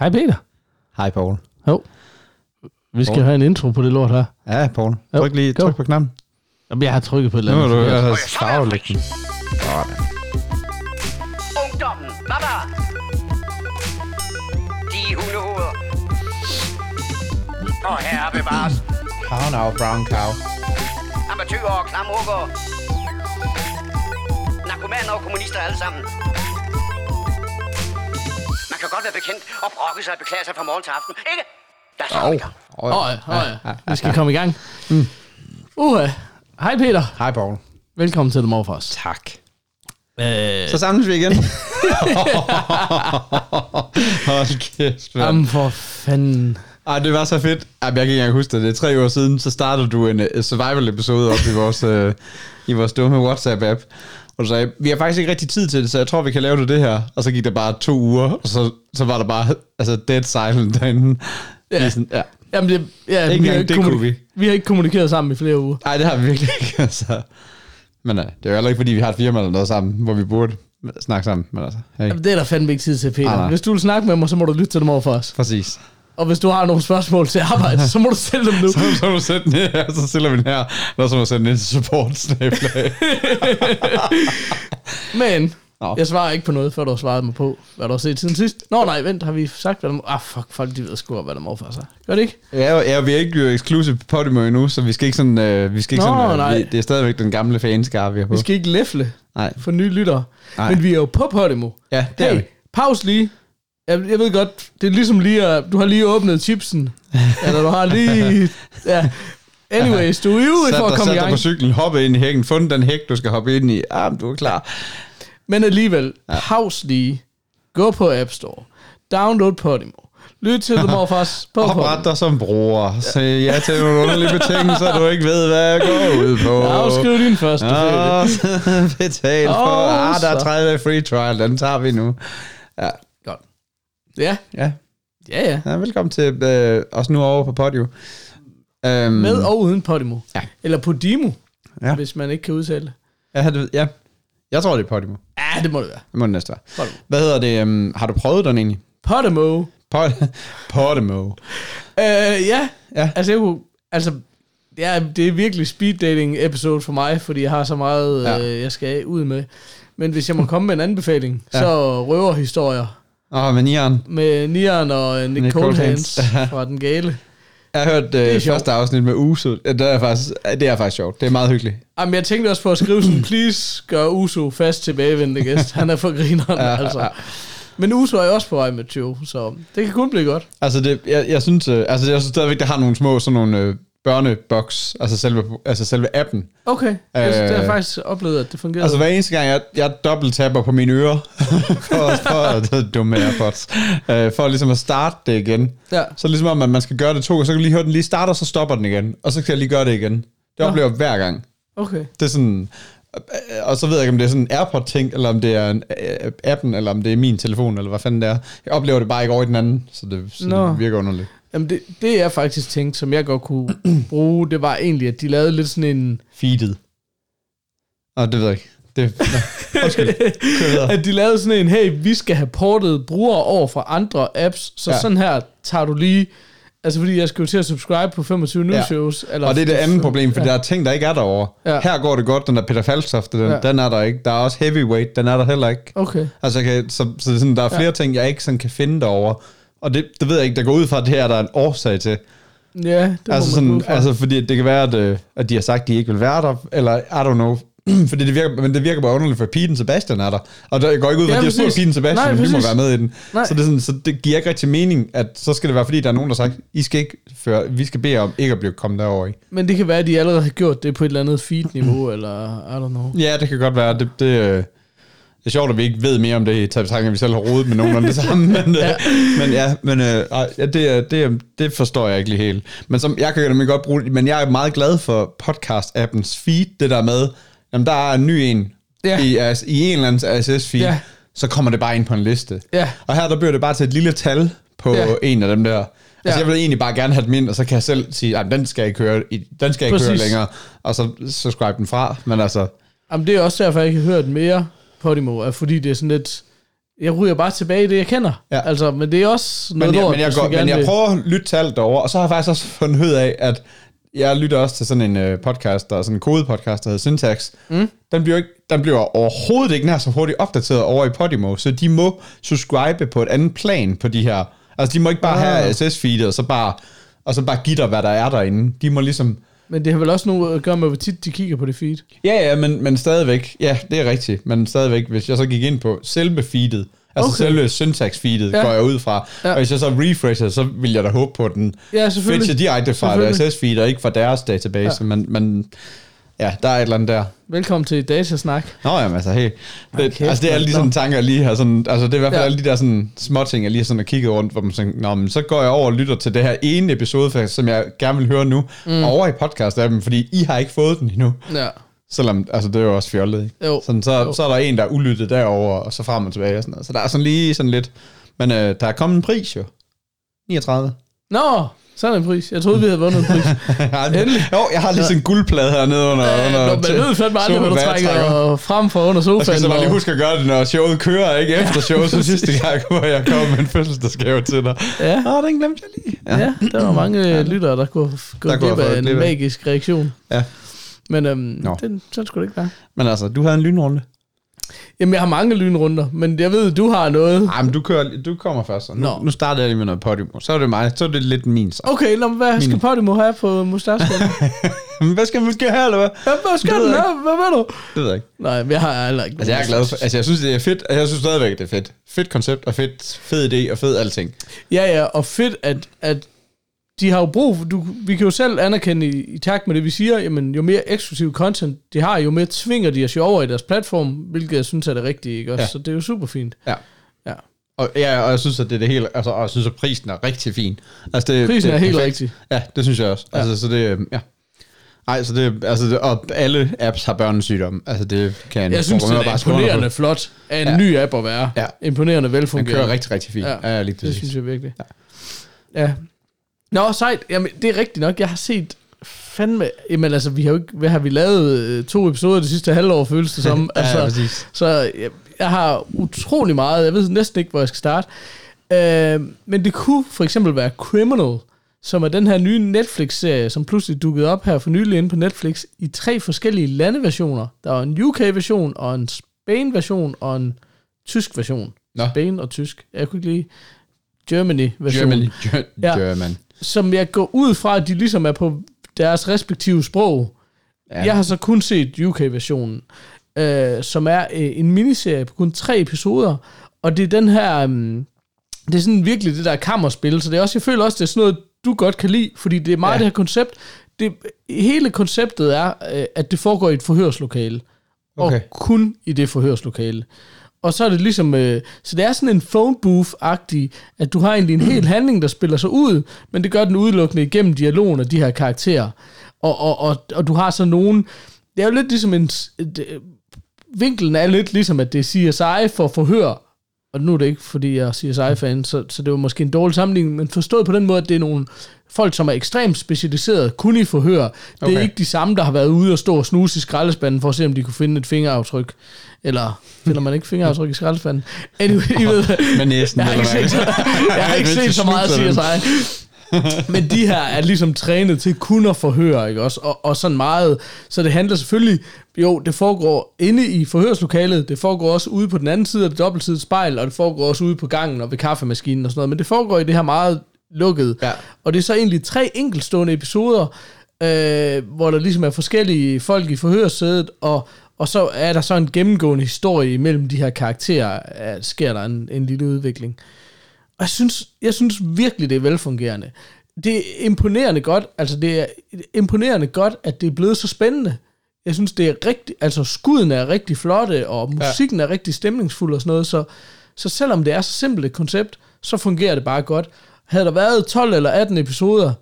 Hej Peter. Hej, Paul. Jo. Vi skal Poul. have en intro på det lort her. Ja, Paul. Tryk lige tryk på knappen. Jamen, jeg har trykket på et Nu eller andet. du forkert. have farvelægge den. Ungdommen, baba! De hundehoveder. Og her bevares Cow now, brown cow. amatører og klamrukker. Narkomaner og kommunister alle sammen. Godt være bekendt og brokke sig og beklage sig fra morgen til aften, ikke? Lad os komme i gang. Oh, Åh, oh, ja. Vi skal komme i gang. Mm. Uh, hej Peter. Hej, Paul. Velkommen til The Morfars. Tak. Øh, Så samles vi igen. Hold kæft, mand. jamen for fanden. Ej, det var så fedt. Ej, jeg kan ikke engang huske det. Det er tre år siden, så startede du en uh, survival-episode op i vores, uh, i vores dumme WhatsApp-app. Du sagde, vi har faktisk ikke rigtig tid til det, så jeg tror, vi kan lave det, det her. Og så gik der bare to uger, og så, så var der bare altså, dead silent derinde. Ja. Sådan, ja. Jamen, det, ja, Ikke vi, har ikke det kommunik- vi. vi har ikke kommunikeret sammen i flere uger. Nej, det har vi virkelig ikke. Altså. Men uh, det er jo heller ikke, fordi vi har et firma eller noget sammen, hvor vi burde snakke sammen. Men altså, hey. Jamen, det er der fandme ikke tid til, Peter. Nej, nej. Hvis du vil snakke med mig, så må du lytte til The Morfars. Præcis. Og hvis du har nogle spørgsmål til arbejde, så må du stille dem nu. Så, så må du sætte den her, så stiller vi den her. Eller så må du sætte den ind til support. Men Nå. jeg svarer ikke på noget, før du har svaret mig på, hvad du har set siden sidst. Nå nej, vent, har vi sagt, hvad der. Ah, fuck, folk de ved sgu hvad der må for sig. Gør det ikke? Ja, ja, vi er ikke exclusive på Podimo endnu, så vi skal ikke sådan, øh, vi skal ikke Nå, sådan, øh, nej. Vi, det er stadigvæk den gamle fanskare, vi har på. Vi skal ikke læfle Nej, for nye lyttere. Nej. Men vi er jo på Podimo. ja, det er Hey, vi. pause lige. Jeg, jeg ved godt, det er ligesom lige at, du har lige åbnet chipsen. eller du har lige... Ja. Anyways, du er Sat for at dig, komme i sat dig gang. på cyklen, hoppe ind i hækken, fund den hæk, du skal hoppe ind i. Ah, du er klar. Men alligevel, pause lige. Gå på App Store. Download Podimo. Lyt til The Morfars på Opret dig som bror. Sig ja til nogle underlige betingelser, du ikke ved, hvad jeg går ud på. Afskriv din første. Og betal for. Ah, der er så. 30 free trial, den tager vi nu. Ja. Ja, ja. ja, ja. ja velkommen til øh, os nu over på Podio. Um, Med og uden Podimo. Ja. Eller Podimo, Ja. hvis man ikke kan udtale det. Ja, det, ja. Jeg tror, det er Podimo. Ja, det må det være. Det må det næste være. Podimo. Hvad hedder det? Um, har du prøvet den egentlig? Podimo. Pod, Podimo. Øh, ja. Ja. Altså, jeg kunne, altså det, er, det er virkelig speed dating episode for mig, fordi jeg har så meget, Ja. ja. øh, jeg skal ud med. Men hvis jeg må komme med en anbefaling, Ja. ja. så røverhistorier Åh, oh, men Ian. med Nian og Nick, Nick Nick Coldhands. Coldhands fra Den Gale. Jeg har hørt sjovt. første afsnit med Uso. Ja, Det er, faktisk, det er faktisk sjovt. Det er meget hyggeligt. Jamen, jeg tænkte også på at skrive sådan, please gør Uso fast tilbagevendende gæst. Han er for grineren, Ja, altså. ja. Men Uso er jo også på vej med 20, så det kan kun blive godt. Altså, det, jeg, jeg synes, øh, altså, jeg synes stadigvæk, det har nogle små sådan nogle øh, børneboks, altså selve, altså selve appen. Okay, øh, det har jeg Øh, faktisk oplevet, at det fungerede. Altså hver eneste gang, jeg, jeg dobbelt-tapper på mine ører, for, for det er dumme AirPods, øh, for ligesom at starte det igen. ja. Så ligesom om, at man skal gøre det to gange, så kan du lige høre den lige starte, og så stopper den igen. Og så skal jeg lige gøre det igen. Det Nå. oplever jeg hver gang. Okay. Det er sådan... øh, Og så ved jeg ikke, om det er sådan en AirPod-ting, eller om det er en, øh, appen, eller om det er min telefon, eller hvad fanden det er. Jeg oplever det bare ikke over i den anden, så det, så Nå. det virker underligt. Jamen det, det jeg faktisk tænkte, som jeg godt kunne bruge, det var egentlig, at de lavede lidt sådan en... Feedet. Og det ved jeg ikke. Det, nå, undskyld. Videre. At de lavede sådan en, hey, vi skal have portet brugere over fra andre apps, så Ja. sådan her tager du lige... Altså fordi jeg skal jo til at subscribe på 25 news Ja. shows. Eller Og det er det andet problem, for ja. der er ting, der ikke er derovre. Ja. Her går det godt, den der Peter Falstoft, den, Ja. den er der ikke. Der er også Heavyweight, den er der heller ikke. Okay. Altså, kan, så, så sådan, der er flere ja. ting, jeg ikke sådan kan finde derovre. Og det, det ved jeg ikke, der går ud fra, at det her der er en årsag til. Ja, det altså, sådan, altså, fordi det kan være, at, øh, at de har sagt, at de ikke vil være der, eller I don't know. fordi det virker, men det virker bare underligt, for Peten Sebastian er der. Og der går ikke ud fra, Ja, at de har spurgt. Peten Sebastian, Nej, om de må være med i den. Nej. Så det, er sådan, så det giver ikke rigtig mening, at så skal det være, fordi der er nogen, der har sagt, I skal ikke føre, vi skal bede om ikke at blive kommet derover i. Men det kan være, at de allerede har gjort det på et eller andet feed-niveau, eller I don't know. Ja, det kan godt være. Det, det, øh, det er sjovt, at vi ikke ved mere om det i betragtning, at vi selv har rodet med nogen om det samme. Men ja, men, ja, men øh, ja, det, det, det forstår jeg ikke lige helt. Men som, jeg kan nemlig godt bruge men jeg er meget glad for podcast-appens feed, det der med, jamen der er en ny en Ja. i, as, i en eller anden RSS-feed, Ja. så kommer det bare ind på en liste. Ja. Og her der bliver det bare til et lille tal på Ja. en af dem der. Altså, Ja. jeg vil egentlig bare gerne have dem ind, og så kan jeg selv sige, at den skal jeg køre, i- den skal jeg køre længere, og så subscribe den fra. Men altså, Jamen, det er også derfor, jeg ikke har hørt mere Podimo, er fordi det er sådan lidt... jeg ryger bare tilbage i det, jeg kender. Ja. Altså, men det er også noget Men jeg, lort, men, jeg går, men jeg vil- prøver at lytte til alt derovre, og så har jeg faktisk også fundet ud af, at jeg lytter også til sådan en øh, podcast, der er sådan en kodepodcast, der hedder Syntax. Mm. Den, bliver ikke, den bliver overhovedet ikke nær så hurtigt opdateret over i Podimo, så de må subscribe på et andet plan på de her. Altså, de må ikke bare Ah. have SS-feedet, og så bare, og så bare give dig, hvad der er derinde. De må ligesom... Men det har vel også noget at gøre med, hvor tit de kigger på det feed. Ja, ja, men, men stadigvæk. Ja, det er rigtigt. Men stadigvæk, hvis jeg så gik ind på selve feedet, altså Okay. selve syntax-feedet, Ja. går jeg ud fra. Ja. Og hvis jeg så refresher, så vil jeg da håbe på, at den Ja, fetcher direkte fra et RSS-feed, og ikke fra deres database. Ja. Men, men ja, der er et eller andet der. Velkommen til Datasnak. Nå jamen, altså, hey. Det, kæft, altså, det er alle de mand. sådan tanker, jeg lige har sådan, altså det er i hvert fald Ja. alle de der sådan små ting, jeg lige sådan kigget rundt, hvor man sådan, Nå, men så går jeg over og lytter til det her ene episode, faktisk, som jeg gerne vil høre nu, mm. over i podcast af dem, fordi I har ikke fået den endnu. Ja. Selvom, altså det er jo også fjollet, ikke? Jo. Sådan, så, Jo. så er der en, der er ulyttet derover og så frem og tilbage og sådan noget. Så der er sådan lige sådan lidt, men øh, der er kommet en pris jo. 39. Nå, sådan en pris. Jeg troede, vi havde vundet en pris. Endelig. jo, jeg har lige sådan en guldplade hernede under, Øh, under Nå, jeg ved fandme aldrig, hvad du jeg trækker frem for under sofaen. skal så bare lige og- huske at gøre det, når showet kører, ikke efter showet, så sidste gang, hvor jeg kom med en fødselsdagsgave til dig. Ja. Åh, den glemte jeg lige. Ja, der var mange lyttere, der kunne gå Der kunne glip af en glip magisk reaktion. Ja. Men øhm, Nå. den, sådan skulle det ikke være. Men altså, du havde en lynrunde. Jamen, jeg har mange lynrunder, men jeg ved, du har noget. Nej, men du, kører, du kommer først. så Nu, Nå. nu starter jeg lige med noget Podimo. Så er det mig. Så er det lidt min så. Okay, nå, men hvad skal Podimo have på mustache? Men hvad skal man måske have, eller hvad? Ja, hvad skal den have? Hvad ved du? Det ved jeg ikke. Nej, men jeg har heller ikke Altså, jeg er glad for, altså, jeg synes, det er fedt. Altså, jeg synes stadigvæk, det er fedt. Fedt koncept, og fedt, fed idé, og fed alting. Ja, ja, og fedt, at, at de har jo brug for, du, vi kan jo selv anerkende i, i takt med det, vi siger, jamen, jo mere eksklusiv content de har, jo mere tvinger de os jo over i deres platform, hvilket jeg synes er det rigtige, ikke også? Ja. Så det er jo super fint. Ja. Ja. Og, ja, og jeg synes, at det er det hele, altså, og jeg synes, at prisen er rigtig fin. Altså, det, Prisen det er helt perfekt. rigtig. Ja, det synes jeg også. Ja. Altså, så det, ja. Ej, så det, altså, det, og alle apps har børnesygdomme. Altså, det kan Jeg synes, det er på. imponerende flot af en ja. Ny app at være. Ja. Imponerende Den velfungerende. kører rigtig, rigtig fint. Ja. Ja, lige Det præcis. synes jeg virkelig. Ja. ja. Nå, sejt. Jamen, det er rigtigt nok. Jeg har set fandme... Jamen, altså, vi har jo ikke... Hvad har vi lavet? øh, To episoder det sidste halvår, føles det som. Ja, altså, ja, præcis. Så jeg, jeg har utrolig meget. Jeg ved næsten ikke, hvor jeg skal starte. Øh, men det kunne for eksempel være Criminal, som er den her nye Netflix-serie, som pludselig dukkede op her for nylig inde på Netflix, i tre forskellige landeversioner. Der var en UK-version, og en Spain-version, og en tysk version. Nå. Spain og tysk. Jeg kunne ikke lide Germany-version. Germany. Ger- Ja. German. Som jeg går ud fra, at de ligesom er på deres respektive sprog. Ja. Jeg har så kun set UK-versionen, øh, som er øh, en miniserie på kun tre episoder, og det er den her, um, det er sådan virkelig det der kammerspil, så det er også, jeg føler også, det er sådan noget, du godt kan lide, fordi det er meget ja. Ja. det her koncept, det, hele konceptet er, øh, at det foregår i et forhørslokale, Okay. og kun i det forhørslokale. Og så er det ligesom, øh, så det er sådan en phone booth-agtig, at du har egentlig en hel handling, der spiller sig ud, men det gør den udelukkende igennem dialogen af de her karakterer. Og, og, og, og du har så nogen, det er jo lidt ligesom en, s- et, øh, vinklen er lidt ligesom, at det er CSI for forhør, og nu er det ikke, fordi jeg er CSI-fan, så, så det var måske en dårlig sammenligning, men forstået på den måde, at det er nogle folk, som er ekstremt specialiseret, kun i forhør. Det er Okay. ikke de samme, der har været ude og stå og snuse i skraldespanden, for at se, om de kunne finde et fingeraftryk. Eller finder man ikke fingeraftryk i skraldespanden? Anyway, I ved, Med næsen, jeg har ikke set, hvad? jeg har ikke set så meget. CSI. Men de her er ligesom trænet til kun at forhøre, ikke også? Og, og sådan meget, så det handler selvfølgelig, jo, det foregår inde i forhørslokalet, det foregår også ude på den anden side af det dobbeltsidede spejl, og det foregår også ude på gangen og ved kaffemaskinen og sådan noget, men det foregår i det her meget lukkede. Ja. Og det er så egentlig tre enkeltstående episoder, øh, hvor der ligesom er forskellige folk i forhørssædet, og, og så er der så en gennemgående historie mellem de her karakterer, at sker der en, en lille udvikling. Og jeg synes, jeg synes virkelig, det er velfungerende. Det er imponerende godt, altså det er imponerende godt, at det er blevet så spændende. Jeg synes, det er rigtig, altså skuden er rigtig flotte, og musikken ja. er rigtig stemningsfuld og sådan noget, så, så selvom det er så simpelt et koncept, så fungerer det bare godt. Havde der været 12 eller 18 episoder,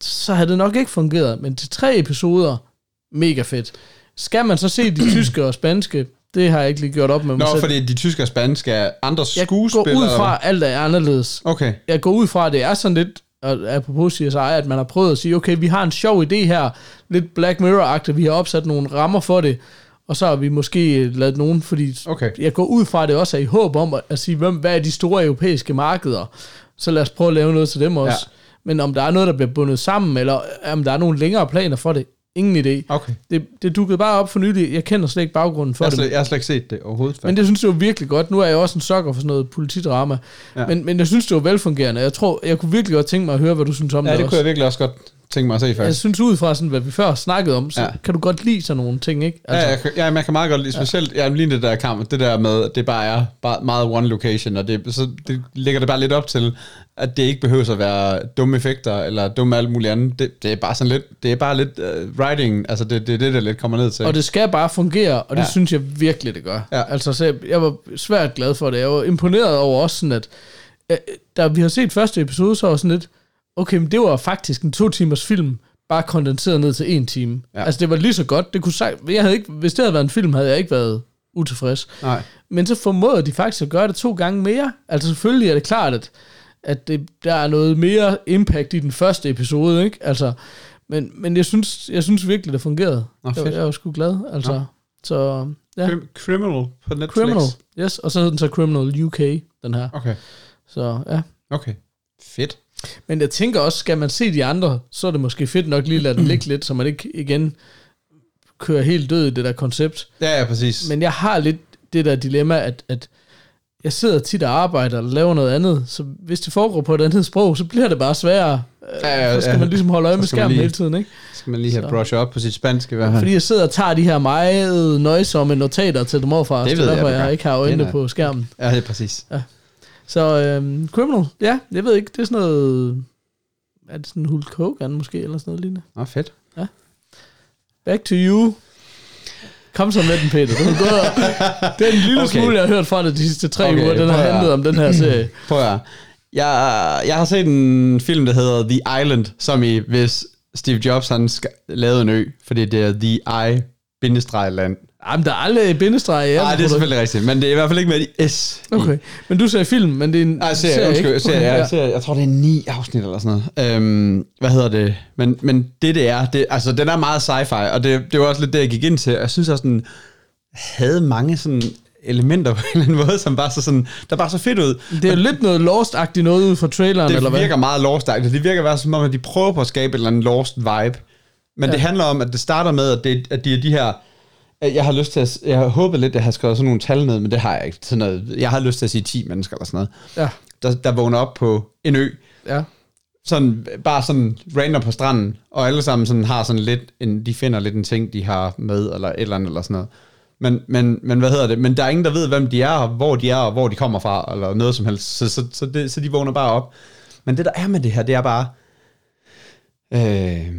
så havde det nok ikke fungeret, men til tre episoder, mega fedt. Skal man så se de tyske og spanske, det har jeg ikke lige gjort op med mig Nå, selv. fordi de tyske og spanske er andre jeg går skuespillere. ud fra, at alt er anderledes Okay. jeg går ud fra, at det er sådan lidt, og apropos CSI, at man har prøvet at sige, okay, vi har en sjov idé her, lidt Black Mirror-agtigt, vi har opsat nogle rammer for det, og så har vi måske lavet nogen, fordi Okay. jeg går ud fra, at det også er i håb om at, at sige, hvem, hvad er de store europæiske markeder, så lad os prøve at lave noget til dem også. Ja. Men om der er noget, der bliver bundet sammen, eller om der er nogle længere planer for det, ingen idé. Okay. Det, det dukkede bare op for nylig. Jeg kender slet ikke baggrunden for Jeg har, det. slet, jeg har slet ikke set det overhovedet. Men det synes jeg var virkelig godt. Nu er jeg også en sokker for sådan noget politidrama. Ja. Ja. Men, men jeg synes, det var velfungerende. Jeg tror, jeg kunne virkelig godt tænke mig at høre, hvad du synes om ja, det, det også. kunne jeg virkelig også godt tænke mig at se, Jeg faktisk. synes ud fra, sådan, hvad vi før snakkede om, så Ja. ja. kan du godt lide sådan nogle ting, ikke? Altså, ja, jeg, kan- ja, man kan meget godt lide, specielt ja. lige det der kamp, det der med, det bare er bare meget one location, og det, så det ligger det bare lidt op til, at det ikke behøver at være dumme effekter, eller dumme alt muligt andet. Det, det er bare sådan lidt, det er bare lidt uh, writing, altså det, det er det, der lidt kommer ned til. Og det skal bare fungere, og det Ja. ja. synes jeg virkelig, det gør. Ja. Altså, så jeg, jeg var svært glad for det. Jeg var imponeret over også sådan, at øh, da vi har set første episode, så var sådan lidt, okay, men det var faktisk en to timers film, bare kondenseret ned til en time. Ja. Altså, det var lige så godt. Det kunne sagt, jeg havde ikke, hvis det havde været en film, havde jeg ikke været utilfreds. Nej. Men så formåede de faktisk at gøre det to gange mere. Altså selvfølgelig er det klart, at, at det, der er noget mere impact i den første episode, ikke? Altså, men, men jeg, synes, jeg synes virkelig, det fungerede. Nå, jeg, fedt. jeg var sgu glad, altså. Nå. Så, ja. Crim- Criminal på Netflix. Criminal, yes. Og så hed den så Criminal UK, den her. Okay, Så, ja. okay. Fedt. Men jeg tænker også, skal man se de andre, så er det måske fedt nok lige at lade den ligge lidt, så man ikke igen kører helt død i det der koncept. Ja, ja, præcis. Men jeg har lidt det der dilemma, at, at jeg sidder tit og arbejder og laver noget andet, så hvis det foregår på et andet sprog, så bliver det bare sværere. Ja, ja, så skal ja. man ligesom holde øje Så med skærmen lige- hele tiden, ikke? skal man lige have Så. brush op på sit spansk i hvert fald. Fordi jeg sidder og tager de her meget nøjsomme notater til dem overfra, Det så ved jeg, derfor du jeg gør. ikke har øjnene på skærmen. Ja, det er præcis. Så øhm, Criminal, ja, jeg ved ikke, det er sådan noget... Er det sådan Hulk Hogan måske, eller sådan noget lignende? Nå, fedt. Back to you. Kom så med den, Peter. Du har gået, det er en lille Okay. smule, jeg har hørt fra dig de sidste tre Okay, uger. Den har handlet om den her serie. Prøv at jeg, jeg har set en film, der hedder The Island, som i, hvis Steve Jobs han lavede en ø, fordi det er The I-land. Jamen, der er aldrig bindestreg i Nej, det er selvfølgelig rigtigt, men det er i hvert fald ikke med i S. Okay, men du sagde film, men det er en Nej, serie, undskyld, ikke? serie, Okay, ja. serie, jeg tror, det er ni afsnit eller sådan noget. Øhm, hvad hedder det? Men, men det, det er, det, altså, den er meget sci-fi, og det, det var også lidt det, jeg gik ind til. Jeg synes også, den havde mange sådan elementer på en eller anden måde, som bare så sådan, der bare så fedt ud. Det er jo lidt noget Lost-agtigt noget ud fra traileren, Det eller hvad? virker meget lost -agtigt. Det virker bare som om, at de prøver på at skabe et eller andet lost vibe. Men ja. det handler om, at det starter med, at, det, at de er de her... at Jeg har lyst til at... Jeg har håbet lidt, at jeg har skrevet sådan nogle tal ned, men det har jeg ikke. Sådan noget, jeg har lyst til at sige 10 mennesker eller sådan noget. Ja, Der, der vågner op på en ø, ja. sådan, bare sådan random på stranden, og alle sammen sådan har sådan lidt, en, de finder lidt en ting, de har med, eller et eller andet, eller sådan noget. Men, men, men hvad hedder det? Men der er ingen, der ved, hvem de er, hvor de er, og hvor de kommer fra, eller noget som helst. Så, så, så, det, så de vågner bare op. Men det, der er med det her, det er bare... Øh,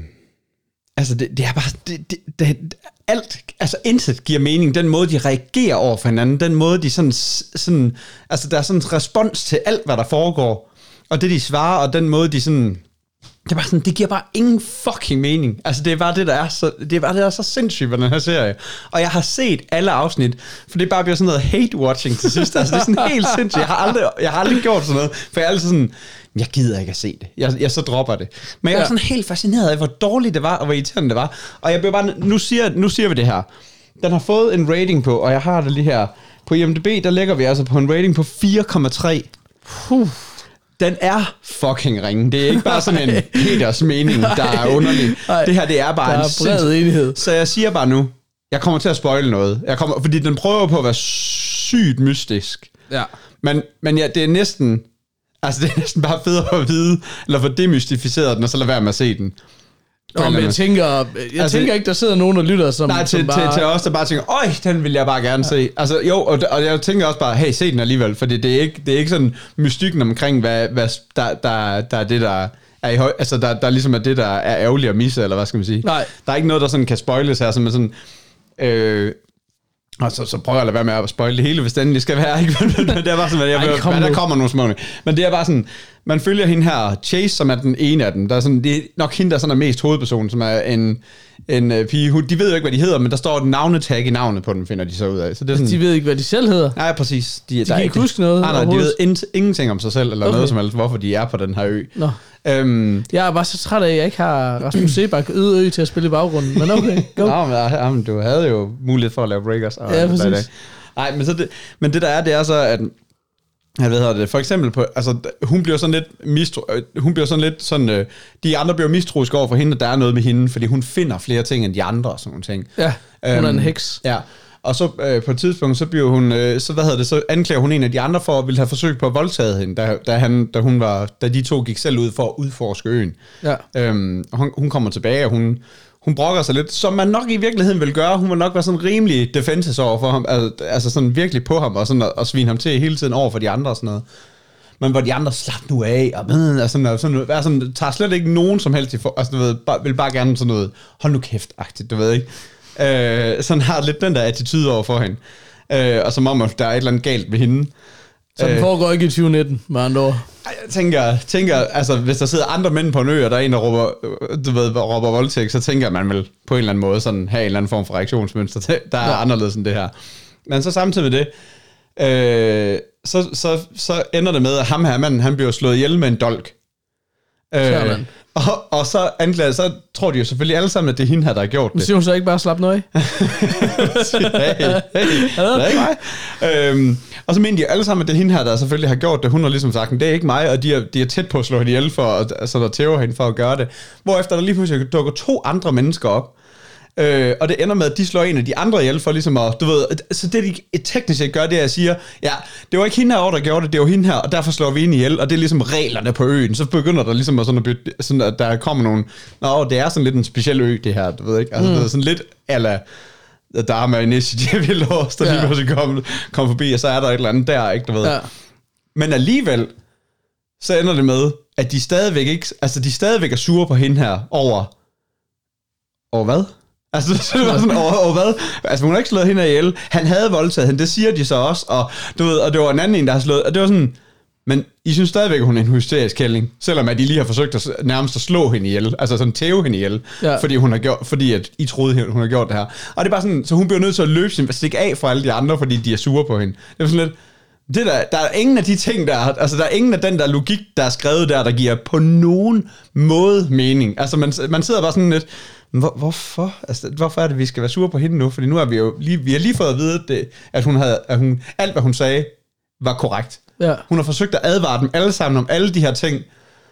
altså, det, det er bare... Det, det, det, alt, altså intet giver mening. Den måde, de reagerer over for hinanden, den måde, de sådan... sådan altså, der er sådan en respons til alt, hvad der foregår. Og det, de svarer, og den måde, de sådan... Det er bare sådan, det giver bare ingen fucking mening. Altså, det er bare det, der er så, det er bare det, der er så sindssygt ved den her serie. Og jeg har set alle afsnit, for det bare bliver sådan noget hate-watching til sidst. Altså, det er sådan helt sindssygt. Jeg har aldrig, jeg har aldrig gjort sådan noget, for jeg er altid sådan, jeg gider ikke at se det. Jeg, jeg så dropper det. Men jeg er Ja. sådan helt fascineret af, hvor dårligt det var, og hvor irriterende det var. Og jeg bliver bare, nu siger, nu siger vi det her. Den har fået en rating på, og jeg har det lige her. På IMDb, der lægger vi altså på en rating på 4,3. Puh. Den er fucking ringe. Det er ikke bare sådan en Peters mening, der er underlig. Det her, det er bare Der en er bred sindssyg- enighed. Så jeg siger bare nu, jeg kommer til at spoile noget. Jeg kommer, fordi den prøver på at være sygt mystisk. Ja. Men, men ja, det er næsten... Altså, det er næsten bare federe at vide, eller få demystificeret den, og så lade være med at se den. Nå, men jeg tænker, jeg Altså- tænker ikke, der sidder nogen og lytter, som, Nej, til, som bare... til, til os, der bare tænker, øj, den vil jeg bare gerne ja. se. Altså, jo, og, og jeg tænker også bare, hey, se den alligevel, for det er ikke, det er ikke sådan mystikken omkring, hvad, hvad der, der, der er det, der er i høj, altså, der, der ligesom er det, der er ærgerligt at misse, eller hvad skal man sige? Nej. Der er ikke noget, der sådan kan spoiles her, som er sådan, øh, og så, så prøver jeg at lade være med at spoile det hele, hvis det endelig skal være, ikke? Men det er bare sådan, at jeg, Ej, kom men der kommer nogle små. Men det er bare sådan, man følger hende her, Chase, som er den ene af dem. Der er sådan, det er nok hende, der sådan er mest hovedperson, som er en, en uh, pige. Hun, de ved jo ikke, hvad de hedder, men der står et navnetag i navnet på den, finder de så ud af. Så det er sådan, De ved ikke, hvad de selv hedder. Nej, præcis. De, de kan ikke huske noget Nej, nej, de ved in- ingenting om sig selv, eller. Okay. noget som helst, hvorfor de er på den her ø. Nå. Øhm, Jeg er bare så træt af, at jeg ikke har Rasmus Sebak øde ø til at spille i baggrunden. Men okay, go. Nå, men, du havde jo mulighed for at lave breakers. Og Ja, præcis. Nej, men, så det, men det der er, det er så, at jeg ved det, for eksempel på, altså, hun bliver sådan lidt mistro, øh, hun bliver sådan lidt sådan, øh, de andre bliver mistroiske over for hende, at der er noget med hende, fordi hun finder flere ting end de andre og sådan nogle ting. Ja, hun er en Øhm, heks. Ja, og så øh, på et tidspunkt, så bliver hun, øh, så hvad hedder det, så anklager hun en af de andre for at ville have forsøgt på at voldtage hende, da, da, han, da, hun var, da de to gik selv ud for at udforske øen. Ja. Øhm, og hun, hun kommer tilbage, og hun, hun brokker sig lidt, som man nok i virkeligheden vil gøre. Hun vil nok være sådan rimelig defensive over for ham, altså, altså sådan virkelig på ham, og sådan at, at svine ham til hele tiden over for de andre og sådan noget. Men hvor de andre slap nu af, og, og sådan, og sådan, og sådan, tager slet ikke nogen som helst i for, altså, du ved, bare, vil bare gerne sådan noget, hold nu kæft-agtigt, du ved ikke. Øh, sådan har lidt den der attitude over for hende. Øh, og som om, at der er et eller andet galt med hende. Så den Øh. foregår ikke i 2019, med andre ord. Jeg tænker, tænker, altså hvis der sidder andre mænd på en ø, og der er en, der råber, du ved, råber voldtægt, så tænker man vel på en eller anden måde sådan, have en eller anden form for reaktionsmønster, der er Ja. anderledes end det her. Men så samtidig med det, øh, så, så, så ender det med, at ham her manden, han bliver slået ihjel med en dolk. Øh. Og, og så anklager, så tror de jo selvfølgelig alle sammen, at det er hende her, der har gjort Men det. siger hun så ikke bare slap noget af? hey, hey, det er ikke mig. Øhm, og så mener de alle sammen, at det er hende her, der selvfølgelig har gjort det. Hun har ligesom sagt, det er ikke mig, og de er, de er tæt på at slå hende ihjel for, at, altså der tæver hende for at gøre det. Hvorefter der lige pludselig dukker to andre mennesker op, Øh, og det ender med, at de slår en af de andre ihjel for ligesom at, du ved, så det de teknisk set gør, det er, at jeg siger, ja, det var ikke hende herovre, der gjorde det, det var hende her, og derfor slår vi hende ihjel, og det er ligesom reglerne på øen. Så begynder der ligesom at, sådan at, bytte, sådan at der kommer nogle, nå, det er sådan lidt en speciel ø, det her, du ved ikke, altså mm. det er sådan lidt, ala, der er med initiativ i lås, der Ja. lige pludselig kommer kom forbi, og så er der et eller andet der, ikke, du ved. Ja. Men alligevel, så ender det med, at de stadigvæk ikke, altså de stadigvæk er sure på hende her over, over hvad? Altså, det var sådan, over, over hvad? Altså, hun har ikke slået hende ihjel. Han havde voldtaget hende, det siger de så også, og, du ved, og det var en anden en, der har slået, og det var sådan, men I synes stadigvæk, hun er en hysterisk kælling, selvom at I lige har forsøgt at, nærmest at slå hende ihjel, altså sådan tæve hende ihjel, Ja. fordi, hun har gjort, fordi at I troede, hun har gjort det her. Og det er bare sådan, så hun bliver nødt til at løbe sin, stikke af fra alle de andre, fordi de er sure på hende. Det er sådan lidt, det der, der er ingen af de ting, der er, altså der er ingen af den der logik, der er skrevet der, der giver på nogen måde mening. Altså man, man sidder bare sådan lidt, hvor, hvorfor? Altså, hvorfor er det, vi skal være sure på hende nu? Fordi nu har vi jo lige, vi har lige fået at vide, at, det, at, hun havde, at hun, alt hvad hun sagde, var korrekt. Ja. Hun har forsøgt at advare dem alle sammen om alle de her ting,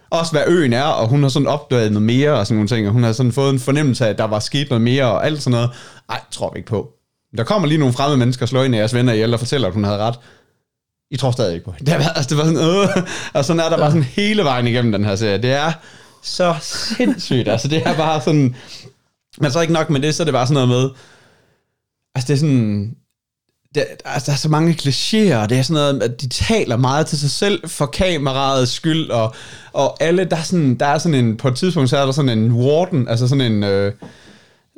også hvad øen er, og hun har sådan opdaget noget mere og sådan nogle ting, og hun har sådan fået en fornemmelse af, at der var sket noget mere og alt sådan noget. Ej, tror vi ikke på. Der kommer lige nogle fremmede mennesker og slår ind i jeres venner ihjel og fortæller, at hun havde ret. I tror stadig ikke på hende. Det, var, altså, det var sådan, øh, og sådan er der bare sådan hele vejen igennem den her serie. Det er så sindssygt. altså, det er bare sådan... Men så ikke nok med det, så er det bare sådan noget med... Altså, det er sådan... Det, altså, der er så mange klichéer, og det er sådan noget, at de taler meget til sig selv for kameraets skyld, og, og alle, der er, sådan, der er sådan en, på et tidspunkt, så er der sådan en warden, altså sådan en, øh,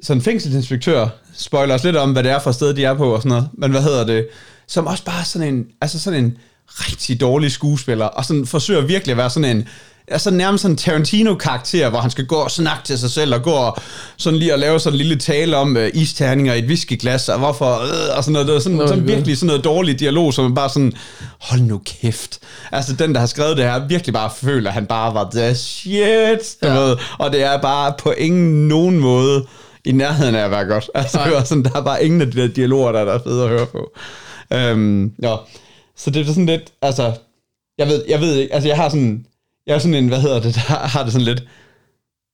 sådan en fængselsinspektør, spoiler os lidt om, hvad det er for sted, de er på og sådan noget, men hvad hedder det, som også bare sådan en, altså sådan en rigtig dårlig skuespiller, og sådan forsøger virkelig at være sådan en, altså nærmest sådan en Tarantino-karakter, hvor han skal gå og snakke til sig selv, og gå og sådan lige og lave sådan en lille tale om øh, isterninger i et whiskyglas, og hvorfor, øh, og sådan noget, det er sådan, Nå, sådan virkelig sådan noget dårlig dialog, som man bare sådan, hold nu kæft. Altså den, der har skrevet det her, virkelig bare føler, at han bare var the shit, du Ja. ved, og det er bare på ingen nogen måde i nærheden af at være godt. Altså, det var sådan, der er bare ingen af de der dialoger, der, der er fede at høre på. Øhm, ja. Så det er sådan lidt, altså, jeg ved, jeg ved ikke, altså jeg har sådan, jeg er sådan en, hvad hedder det, der har det sådan lidt,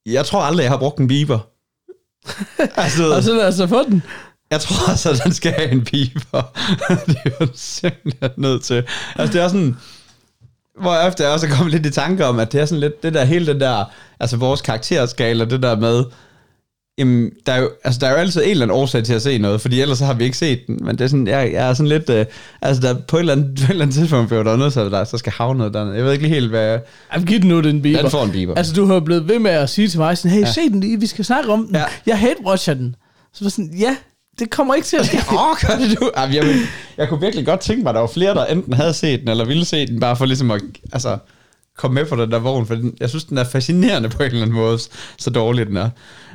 jeg tror aldrig, jeg har brugt en beeper. altså, Og så lad os så få den. jeg tror altså, at den skal have en piper. det er jo simpelthen nødt til. Altså, det er sådan... Hvor efter jeg også er kommet lidt i tanke om, at det er sådan lidt, det der, hele den der, altså vores karakterskala, det der med, jamen, der er jo, altså, der er jo altid en eller anden årsag til at se noget, fordi ellers så har vi ikke set den, men det er sådan, jeg, jeg er sådan lidt, øh, altså der på et eller andet, på et eller andet tidspunkt, bliver der noget, så der så skal havne noget dernede. Jeg ved ikke lige helt, hvad Jamen, giv den nu den biber. den får en biber. Altså, du har blevet ved med at sige til mig sådan, hey, ja. se den lige, vi skal snakke om den. Ja. Jeg hate-watcher den. Så var sådan, ja, det kommer ikke til at ske. Åh, gør det du? Jamen, jeg, jeg kunne virkelig godt tænke mig, at der var flere, der enten havde set den, eller ville se den, bare for ligesom at, altså, komme med på den der vogn, for den, jeg synes, den er fascinerende på en eller anden måde, så dårlig den er.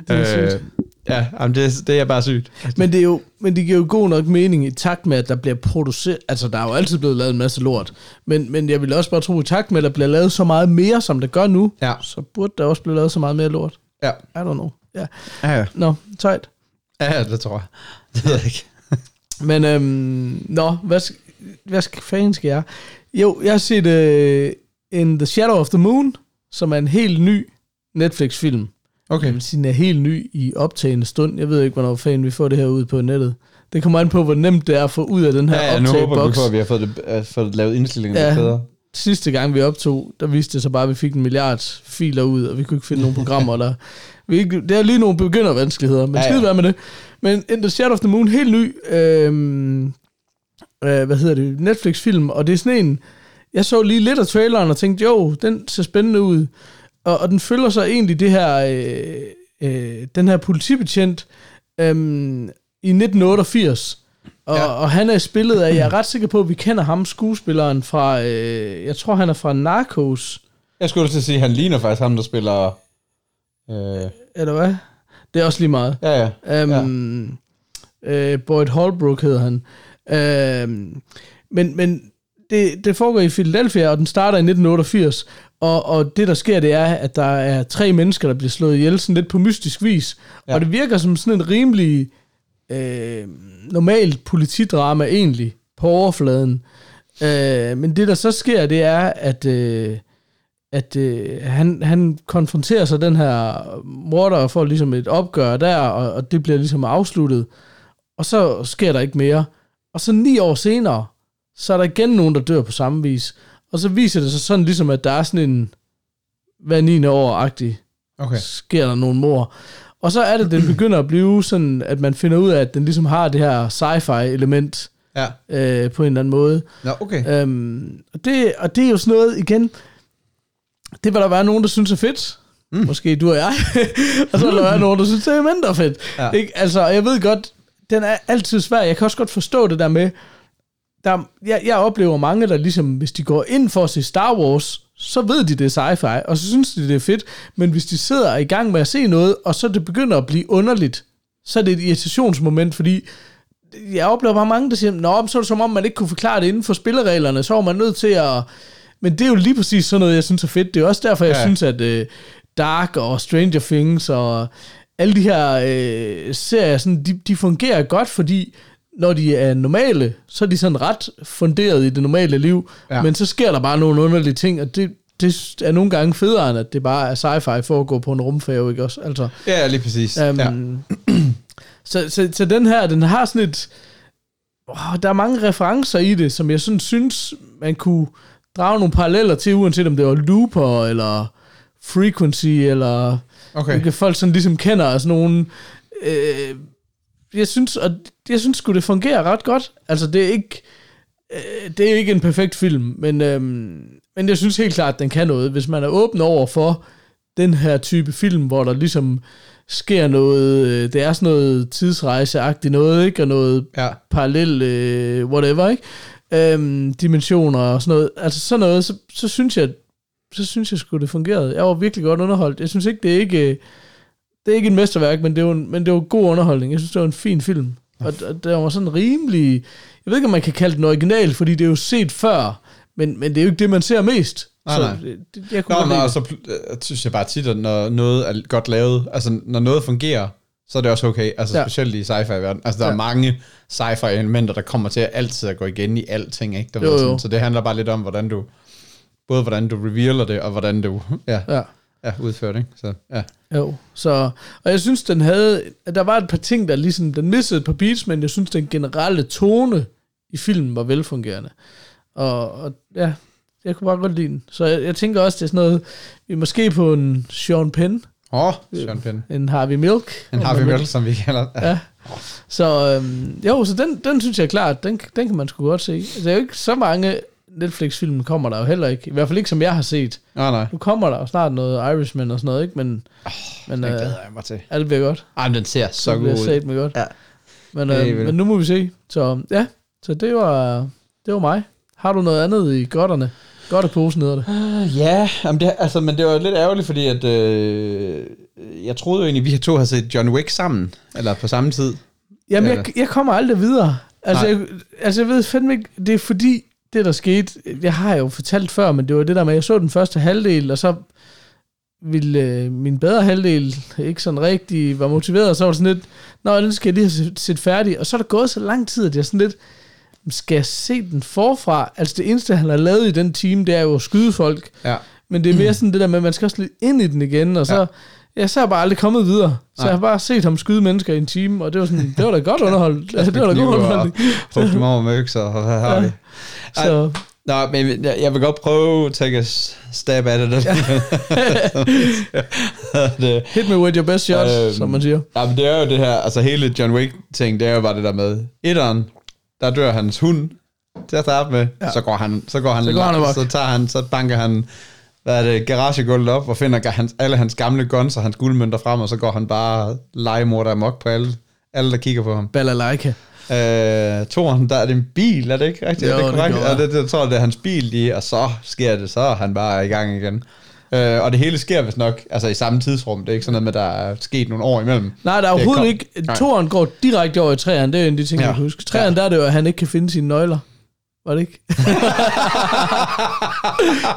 Det er øh, sygt. ja, jamen det, det er bare sygt. Men det, er jo, men det giver jo god nok mening i takt med, at der bliver produceret... Altså, der er jo altid blevet lavet en masse lort. Men, men jeg vil også bare tro, i takt med, at der bliver lavet så meget mere, som det gør nu, Ja. så burde der også blive lavet så meget mere lort. Ja, I don't know. Ja. ja, ja. Nå, tight. ja det tror jeg. Det ved jeg ikke. Men, øhm, nå, hvad, hvad skal, fanden skal jeg? Jo, jeg har set uh, In the Shadow of the Moon, som er en helt ny Netflix-film. Jeg Okay. vil sige, den er helt ny i optagende stund. Jeg ved ikke, hvornår fanden vi får det her ud på nettet. Det kommer an på, hvor nemt det er at få ud af den her Ja, ja, nu håber vi på, at vi har fået, det, uh, fået lavet indstillingen Ja. bedre. Sidste gang vi optog, der viste det sig bare, at vi fik en milliard filer ud, og vi kunne ikke finde nogen programmer. Der. Vi, ikke- det er lige nogle begyndervanskeligheder, men Ja, ja, skide være med det. Men In the Shadow of the Moon, helt ny, øhm, øh, hvad hedder det, Netflix-film, og det er sådan en, jeg så lige lidt af traileren og tænkte, jo, den ser spændende ud. Og, og den følger så egentlig det her, øh, øh, den her politibetjent øhm, i 1988. Og, Ja. og han er spillet af, jeg er ret sikker på, at vi kender ham, skuespilleren fra, øh, jeg tror han er fra Narcos, Jeg skulle til at sige, at han ligner faktisk ham, der spiller... Øh, eller hvad? Det er også lige meget. ja, ja. Um, ja. øh, Boyd Holbrook hedder han. Um, men men det, det foregår i Philadelphia, og den starter i 1988. Og, og det, der sker, det er, at der er tre mennesker, der bliver slået ihjel sådan lidt på mystisk vis. Ja. Og det virker som sådan en rimelig øh, normalt politidrama egentlig, på overfladen. Øh, men det, der så sker, det er, at... Øh, at øh, han, han konfronterer sig den her morder og får ligesom et opgør der, og, og det bliver ligesom afsluttet. Og så sker der ikke mere. Og så ni år senere, så er der igen nogen, der dør på samme vis. Og så viser det sig sådan ligesom, at der er sådan en hver 9. år-agtig, Okay. sker der nogle mor. Og så er det, den begynder at blive sådan, at man finder ud af, at den ligesom har det her sci-fi element Ja. øh, på en eller anden måde. Nå, okay. Øhm, og, det, og det er jo sådan noget, igen, det vil der være nogen, der synes er fedt. Mm. Måske du og jeg. og så vil der være nogen, der synes, det er mindre fedt. Ja. Ja. Ikke? Altså, jeg ved godt, den er altid svær. Jeg kan også godt forstå det der med, der, jeg, jeg oplever mange, der ligesom, hvis de går ind for at se Star Wars, så ved de, det er sci-fi, og så synes de, det er fedt. Men hvis de sidder i gang med at se noget, og så det begynder at blive underligt, så er det et irritationsmoment, fordi jeg oplever bare mange, der siger, Nå, så er det som om, man ikke kunne forklare det inden for spillereglerne, så var man nødt til at... Men det er jo lige præcis sådan noget, jeg synes er fedt. Det er også derfor, jeg Ja. synes, at uh, Dark og Stranger Things og alle de her øh, serier, sådan, de, de fungerer godt, fordi når de er normale, så er de sådan ret funderet i det normale liv, Ja. men så sker der bare nogle underlige ting, og det, det er nogle gange federe, end at det bare er sci-fi for at gå på en rumfærge, ikke også? Altså, Ja, lige præcis. Um, ja. så, så, så den her, den har sådan et... Oh, der er mange referencer i det, som jeg sådan synes, man kunne drage nogle paralleller til, uanset om det var Looper, eller Frequency, eller Okay. hvilke folk sådan ligesom kender, sådan nogle... Øh, jeg synes, og jeg synes sgu, det fungerer ret godt. Altså, det er ikke... Øh, det er ikke en perfekt film, men, øhm, men jeg synes helt klart, at den kan noget. Hvis man er åben over for den her type film, hvor der ligesom sker noget, øh, det er sådan noget tidsrejseagtigt noget, ikke? Og noget Ja. parallel, øh, whatever, ikke? Øhm, dimensioner og sådan noget. Altså sådan noget, så, så synes jeg, så synes jeg sgu, det fungerede. Jeg var virkelig godt underholdt. Jeg synes ikke, det er ikke, øh, det er ikke et mesterværk, men det var, en, men det var god underholdning. Jeg synes, det var en fin film. Og, og der var sådan rimelig... Jeg ved ikke, om man kan kalde den original, fordi det er jo set før, men, men det er jo ikke det, man ser mest. Nej, så nej. Det, jeg kunne Nå, men lide og så øh, synes jeg bare tit, at når noget er godt lavet, altså når noget fungerer, så er det også okay, altså ja. Specielt i sci-fi-verden. Altså der ja. er mange sci-fi elementer, der kommer til at altid at gå igen i alting, ikke? Der jo. sådan, så det handler bare lidt om, hvordan du, både hvordan du revealer det, og hvordan du, ja, Ja. ja udfører det, ikke? Så, ja. Jo, så, og jeg synes, den havde, der var et par ting, der ligesom, den missede et par beats, men jeg synes, den generelle tone i filmen var velfungerende. Og, og ja, jeg kunne bare godt lide den. Så jeg, jeg tænker også, det er sådan noget, vi måske på en Sean Penn, Åh, oh, Sean Penn. en Harvey Milk. En Harvey Milk, som vi kalder. Ja. Så øhm, jo, så den, den synes jeg er klart, den, den kan man sgu godt se. Altså, der er jo ikke så mange Netflix-film, kommer der jo heller ikke. I hvert fald ikke, som jeg har set. Nej, nej. Nu kommer der jo snart noget Irishman og sådan noget, ikke? Men, oh, men Den øh, glæder jeg mig til. det bliver godt. Ej, men den ser så det god bliver ud. sat med godt. Ja. Men, Det øh, men nu må vi se. Så ja, så det var, det var mig. Har du noget andet i godterne? Godt at posen ned af det. Uh, ja, jamen det, altså, men det var lidt ærgerligt, fordi at, øh, jeg troede jo egentlig, at vi to havde set John Wick sammen, eller på samme tid. Jamen, Eller? jeg, jeg kommer aldrig videre. Altså Nej. jeg, altså, jeg ved fandme ikke, det er fordi, det der skete, jeg har jo fortalt før, men det var det der med, at jeg så den første halvdel, og så ville øh, min bedre halvdel ikke sådan rigtig var motiveret, og så var det sådan lidt, nå, den skal jeg lige have set- set færdig, og så er der gået så lang tid, at jeg sådan lidt, skal jeg se den forfra? Altså det eneste, han har lavet i den time, det er jo at skyde folk, Ja. men det er mere sådan det der med, at man skal også lidt ind i den igen, og så, Ja. Ja. så er jeg bare aldrig kommet videre. Så Nej. jeg har bare set ham skyde mennesker i en time, og det var sådan, det var da godt underholdt. Altså, det var da god underholdning. Hugge dem over med økser, og hvad har Ja. vi? Så, Nå, men jeg, vil godt prøve at tage stab af det. det, hit me with your best shot, Øhm, som man siger. Ja, men det er jo det her, altså hele John Wick-ting, det er jo bare det der med, etteren, der dør hans hund til at starte med, ja. Så går han, så går han, Så går han så tager han, så banker han, hvad er det, garagegulvet op, og finder hans, alle hans gamle guns og hans guldmønter frem, og så går han bare legemorder amok på alle, alle der kigger på ham. Balalaika. Øh, Toren, der er det en bil, er det ikke rigtigt? Jo, er det det korrekt? Ja, jeg. det, det, jeg tror, det er hans bil, de, og så sker det, så er han bare i gang igen. Øh, og det hele sker vist nok altså i samme tidsrum. Det er ikke sådan noget med, at der er sket nogle år imellem. Nej, der er Det overhovedet ikke. Toren går direkte over i træerne. Det er en af de ting, Ja. ja. jeg kan huske. Træerne, der er det jo, at han ikke kan finde sine nøgler. Var det ikke?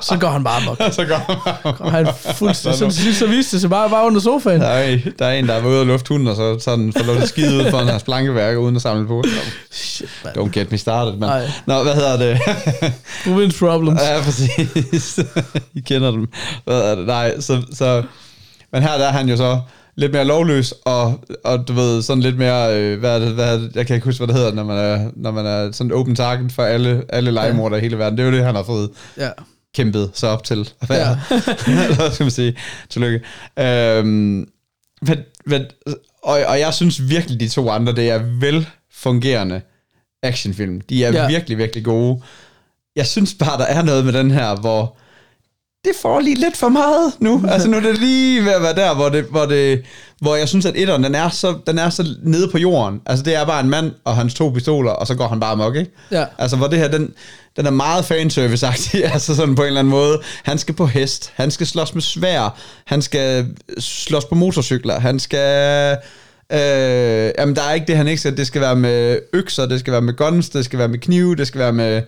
så går han bare amok. så går Og han fuldstændig, så, så viste det sig bare, bare under sofaen. der, er, der er en, der er ude og lufte hunden, og så sådan får lov til at skide ud foran hans plankeværk, uden at samle på. Shit, man. Don't get me started, men... Nej. Nå, hvad hedder det? Province problems. Ja, præcis. I kender dem. Hvad er det? Nej, så, så... Men her der er han jo så lidt mere lovløs, og, og du ved, sådan lidt mere, øh, hvad det, hvad det, jeg kan ikke huske, hvad det hedder, når man er, når man er sådan open target for alle, alle legemordere i hele verden. Det er jo det, han har fået Ja. kæmpet sig op til at være. Ja. Hvad skal man sige? Tillykke. Øhm, men, men, og, og jeg synes virkelig, de to andre, det er velfungerende actionfilm. De er ja. Ja. virkelig, virkelig gode. Jeg synes bare, der er noget med den her, hvor det får lige lidt for meget nu. Altså nu er det lige ved at være der, hvor, det, hvor, det, hvor jeg synes, at etteren, den er, så, den er så nede på jorden. Altså det er bare en mand og hans to pistoler, og så går han bare amok, ikke? Ja. Altså hvor det her, den, den er meget fanservice-agtig, altså sådan på en eller anden måde. Han skal på hest, han skal slås med svær, han skal slås på motorcykler, han skal... Øh, jamen der er ikke det, han ikke skal. Det skal være med økser, det skal være med guns, det skal være med knive, det skal være med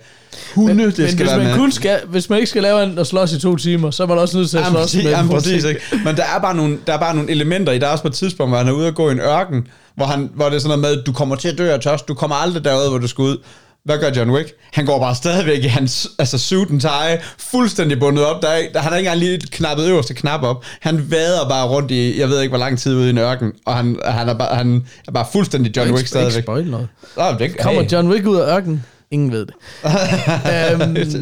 hunde, Men, det men skal hvis være man, med... kun skal, hvis man ikke skal lave en og slås i to timer, så er man også nødt til at Jamen, slås præcis, med jamen, en præcis ikke? Men der er, bare nogle, der er bare nogle elementer i. Der er også på et tidspunkt, hvor han er ude og gå i en ørken, hvor, han, hvor det er sådan noget med, du kommer til at dø af tørst, du kommer aldrig derud, hvor du skal ud. Hvad gør John Wick? Han går bare stadigvæk i hans altså suit and tie, fuldstændig bundet op. Der er, der, han har ikke engang lige knappet øverste knap op. Han vader bare rundt i, jeg ved ikke hvor lang tid ude i en ørken, og han, han, er, bare, han er bare fuldstændig John Wick Ikke, ikke stadigvæk. spoil noget. Nå, det, Kommer hey. John Wick ud af ørkenen? Ingen ved det.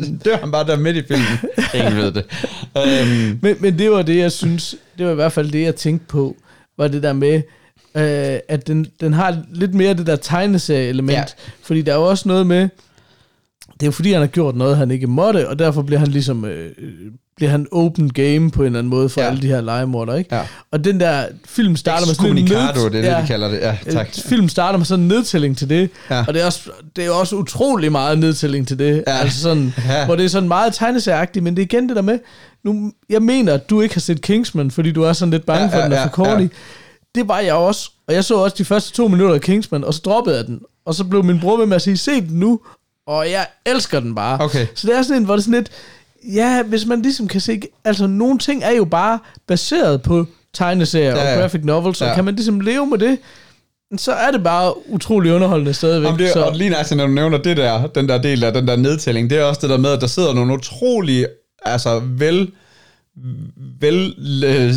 øhm, Dør han bare der midt i filmen? Ingen ved det. Um, men, men det var det, jeg synes, det var i hvert fald det, jeg tænkte på, var det der med, øh, at den, den har lidt mere det der tegneserie-element. Ja. Ja. Fordi der er jo også noget med, det er jo fordi, han har gjort noget, han ikke måtte, og derfor bliver han ligesom, øh, bliver han open game på en eller anden måde for Ja. ja. alle de her legemorder, ikke? Ja. Og den der film starter med sådan en ned- det er det, de kalder det. Ja, tak. Øh, Film starter med sådan en nedtælling til det, Ja. ja. og det er, også, det er også utrolig meget nedtælling til det. Ja. Ja. Altså sådan, Ja. ja. hvor det er sådan meget tegneserieagtigt, men det er igen det der med, nu, jeg mener, at du ikke har set Kingsman, fordi du er sådan lidt bange Ja, for, at den ja, er for ja, corny. ja. Det var jeg også, og jeg så også de første to minutter af Kingsman, og så droppede jeg den. Og så blev min bror med mig at sige, se den nu, og jeg elsker den bare. Okay. Så det er sådan en, hvor det er sådan lidt, ja, hvis man ligesom kan se, altså nogle ting er jo bare baseret på tegneserier Ja, ja, ja. og graphic novels, Ja. og kan man ligesom leve med det, så er det bare utrolig underholdende stadigvæk. Jamen, det, så, og lige når du nævner det der, den der del af den der nedtælling, det er også det der med, at der sidder nogle utrolig, altså vel, vel øh,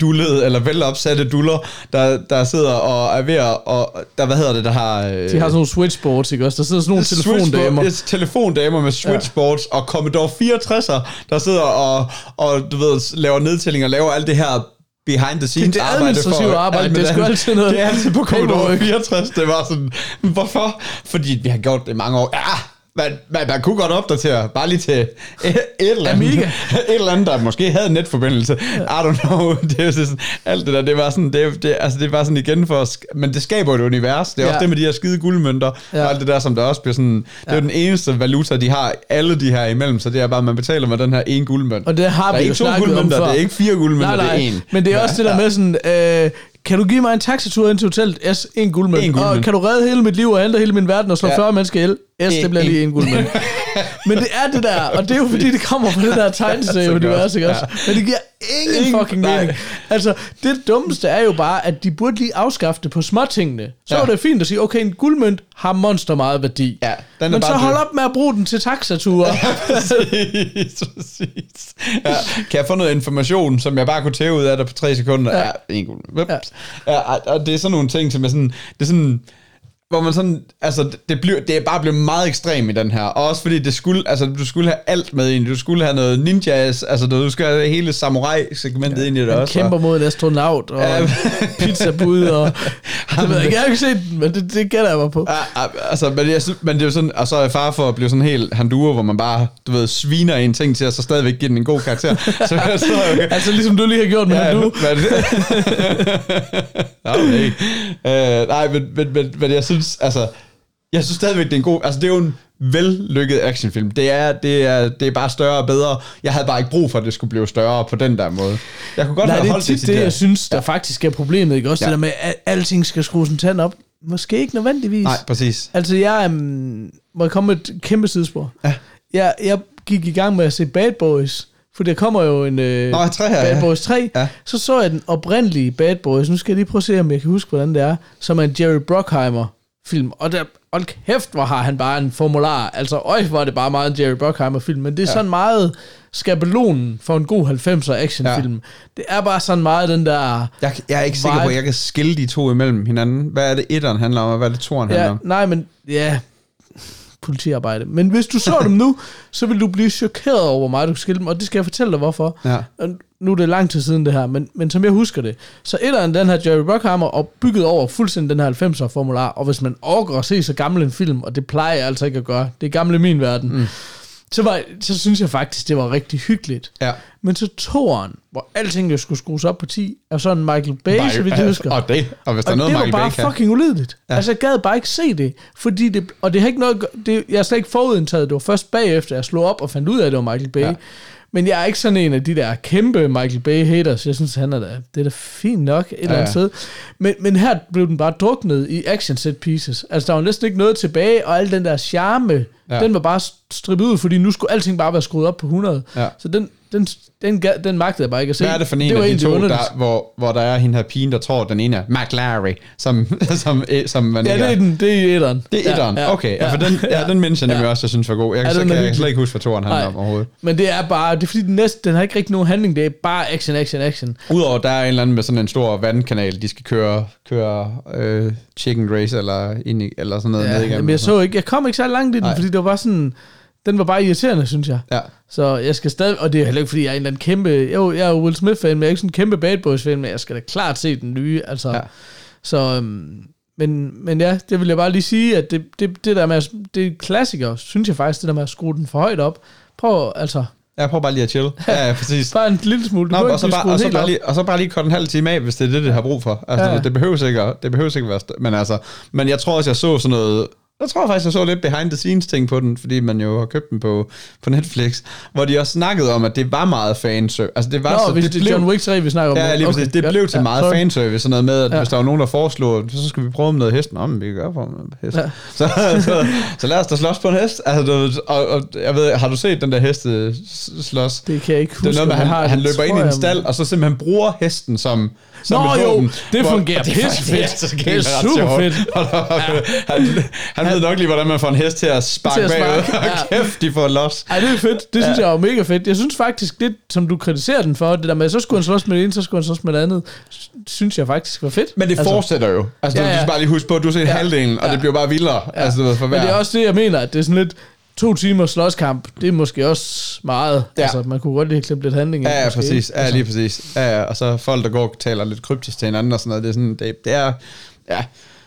dullede, eller velopsatte duller, der, der sidder og er ved at, og der, hvad hedder det, der har... Øh, de har sådan nogle switchboards, ikke også? Der sidder sådan nogle telefondamer. Yes, telefondamer med switchboards ja. og Commodore 64'er, der sidder og, og du ved, laver nedtælling og laver alt det her behind the scenes Det det arbejde, men det er sgu altid noget Det er altid på Commodore paperwork. 64, det var sådan, hvorfor? Fordi vi har gjort det i mange år. Ja, man, man, man kunne godt opdatere, bare lige til et, et, eller andet, Amiga. et eller andet, der måske havde netforbindelse. I don't know. Det er sådan, alt det der, det var sådan, det, det, altså det var sådan igen for, men det skaber et univers. Det er ja. Ja. også det med de her skide guldmønter, ja. Ja. og alt det der, som der også bliver sådan, det er jo den eneste valuta, de har, alle de her imellem, så det er bare, at man betaler med den her ene guldmønt. Og det har der er vi ikke to guldmønter, det er ikke fire guldmønter, det er en. Men det er også det der med sådan, øh, kan du give mig en taxatur ind til hotellet? Yes, en guldmønt. En guldmønt. Og kan du redde hele mit liv og ændre hele min verden og slå Ja. ja. 40 mennesker ihjel? En- det bliver lige en guldmønt. Men det er det der, og det er jo fordi, det kommer fra det der tegneserie-univers, ikke også? Men det giver ingen, Ingen- fucking nej. mening. Altså, det dummeste er jo bare, at de burde lige afskaffe det på småtingene. Så Ja. ja. var det fint at sige, okay, en guldmønt har monster meget værdi. Ja, den er Men så hold død. op med at bruge den til taxature. præcis, præcis. Ja, kan jeg få noget information, som jeg bare kunne tæve ud af dig på tre sekunder? Ja, Ja. ja en god. Ja. ja. og det er sådan nogle ting, som er sådan, det er sådan, hvor man sådan, altså det, bliver, det er bare blevet meget ekstrem i den her, og også fordi det skulle, altså du skulle have alt med ind, du skulle have noget ninjas, altså du skal have hele samurai-segmentet ja, ind i det Han også. kæmper og- mod en astronaut og Ja. pizzabud og... Det ved jeg ikke, jeg har ikke set den, men det, det gætter jeg mig på. Ja, altså, men, jeg, men det er jo sådan, og så er jeg far for at blive sådan helt handure, hvor man bare, du ved, sviner en ting til, og så stadigvæk giver den en god karakter. så, så, okay. Altså ligesom du lige har gjort med ja, du. Men, okay. Uh, nej, men, men, men, men jeg synes, altså, jeg synes stadigvæk, det er en god, altså det er jo en vellykket actionfilm. Det er, det, er, det er bare større og bedre. Jeg havde bare ikke brug for, at det skulle blive større på den der måde. Jeg kunne godt Nej, have det holdt tit til det, der- jeg synes, der faktisk er problemet, ikke? Også Ja. ja. det der med, at alting skal skrues en tand op. Måske ikke nødvendigvis. Nej, præcis. Altså, jeg um, må komme med et kæmpe sidespor. Ja. Jeg, jeg gik i gang med at se Bad Boys, for der kommer jo en øh, Nå, tre her, Bad ja. Boys 3. Ja. Så så jeg den oprindelige Bad Boys. Nu skal jeg lige prøve at se, om jeg kan huske, hvordan det er. Som er en Jerry Bruckheimer film. Og der, hold kæft, hvor har han bare en formular. Altså, øj, hvor er det bare meget en Jerry Bruckheimer film. Men det er ja. sådan meget skabelonen for en god 90'er actionfilm. Ja. Det er bare sådan meget den der... Jeg, jeg er ikke sikker på, Vibe. at jeg kan skille de to imellem hinanden. Hvad er det, etteren handler om, og hvad er det, toeren handler Ja, om? nej, men ja, politiarbejde. Men hvis du så dem nu, så vil du blive chokeret over, hvor meget du kan skille dem, og det skal jeg fortælle dig, hvorfor. Ja. Nu er det lang tid siden det her, men, men som jeg husker det, så etteren den her Jerry Bruckheimer og bygget over fuldstændig den her 90'er formular, og hvis man overgår at se så gammel en film, og det plejer jeg altså ikke at gøre, det er gamle i min verden, mm. så, var, så synes jeg faktisk, det var rigtig hyggeligt. Ja. Men så toeren, hvor alting jo skulle skrues op på 10, er sådan Michael Bay, så vidt jeg husker. Og det, og hvis der er Og noget, det var Michael bare Bay kan. fucking ulideligt. Ja. Altså, jeg gad bare ikke se det. Fordi det, og det har ikke noget det, Jeg er slet ikke forudindtaget. Det var først bagefter, jeg slog op og fandt ud af, at det var Michael Bay. Ja. Ja. Men jeg er ikke sådan en af de der kæmpe Michael Bay haters. Jeg synes, han er da, det er da fint nok et eller andet ja. sted. Men, men her blev den bare druknet i action set pieces. Altså, der var næsten ikke noget tilbage, og al den der charme, Ja. ja. den var bare strippet ud, fordi nu skulle alting bare være skruet op på 100. Ja. Så den, den, den, ga- den magtede jeg bare ikke at se. Hvad er det for en var af de to, underligt. der, hvor, hvor der er hende her pigen, der tror, den ene er McLary, som, som, som man Ja, ikke det er, den, det er etteren. Det er etteren. Ja, okay, ja, for den, ja, den mindes jeg nemlig Ja. også, jeg synes var god. Jeg kan, Ja, så den kan jeg hyggelig. slet ikke huske, hvad toeren handler om overhovedet. Men det er bare, det er fordi den næste, den har ikke rigtig nogen handling, det er bare action, action, action. Udover, der er en eller anden med sådan en stor vandkanal, de skal køre, køre øh, chicken race eller, ind i, eller sådan noget Ja, ned igennem. men jeg så ikke, jeg kom ikke så langt i den. Nej. fordi det var bare sådan, den var bare irriterende, synes jeg. Ja, Så jeg skal stadig, og det er heller ikke, fordi jeg er en eller anden kæmpe, jo, jeg er jo Will Smith-fan, men jeg er ikke sådan en kæmpe Bad Boys-fan, men jeg skal da klart se den nye, altså. Ja. Ja. Så, øhm, men, men ja, det vil jeg bare lige sige, at det, det, det der med, at- det er klassiker, synes jeg faktisk, det der med at skrue den for højt op. Prøv, altså, jeg prøver bare lige at chill. Ja, ja præcis. bare en lille smule. Nå, og, så ikke bare, og, så bare lige, og så bare lige korte en halv time af, hvis det er det, det har brug for. Altså, ja. Ja. det, behøver sikkert, det behøver sikkert være... st- Men altså, men jeg tror også, jeg så sådan noget... Jeg tror faktisk, jeg så lidt behind the scenes ting på den, fordi man jo har købt den på, på Netflix, hvor de også snakkede om, at det var meget fanservice. Altså, det var Nå, så, hvis det, er John Wick 3, vi snakker om. Ja, lige præcis. Det godt. blev til Ja, meget sorry. fanservice, sådan noget med, at ja. Hvis der var nogen, der foreslog, så skal vi prøve med noget hesten. Om vi kan gøre for med hest. Ja. Ja. Så, så, så, lad os da slås på en hest. Altså, og, og, jeg ved, har du set den der heste slås? Det kan jeg ikke huske. Det er noget med, jeg han, har han det, løber ind i en jeg, stald, og så simpelthen bruger hesten som, som Nå jo, det fungerer det er så Det er super fedt. han, han ved nok lige, hvordan man får en hest til at sparke Til at bagud. sparke, Og kæft, de får los. Ej, det er fedt. Det synes ja. jeg er mega fedt. Jeg synes faktisk, det som du kritiserer den for, det der med, så skulle han slås med det ene, så skulle han slås med det andet, synes jeg faktisk var fedt. Men det Altså, fortsætter jo. Altså, ja, Ja, ja. du ja. skal bare lige huske på, at du set ja. Ja. halvdelen, og Ja. det bliver bare vildere. Ja. Altså, for hver. Men det er også det, jeg mener, at det er sådan lidt to timer slåskamp, det er måske også meget. Ja. Ja. Altså, man kunne godt lige klippe lidt handling ind, Ja, ja, måske, præcis. Ja, Altså, lige præcis. Ja, ja, og så folk, der går og taler lidt kryptisk til hinanden og sådan noget, det er sådan, det, det er, ja.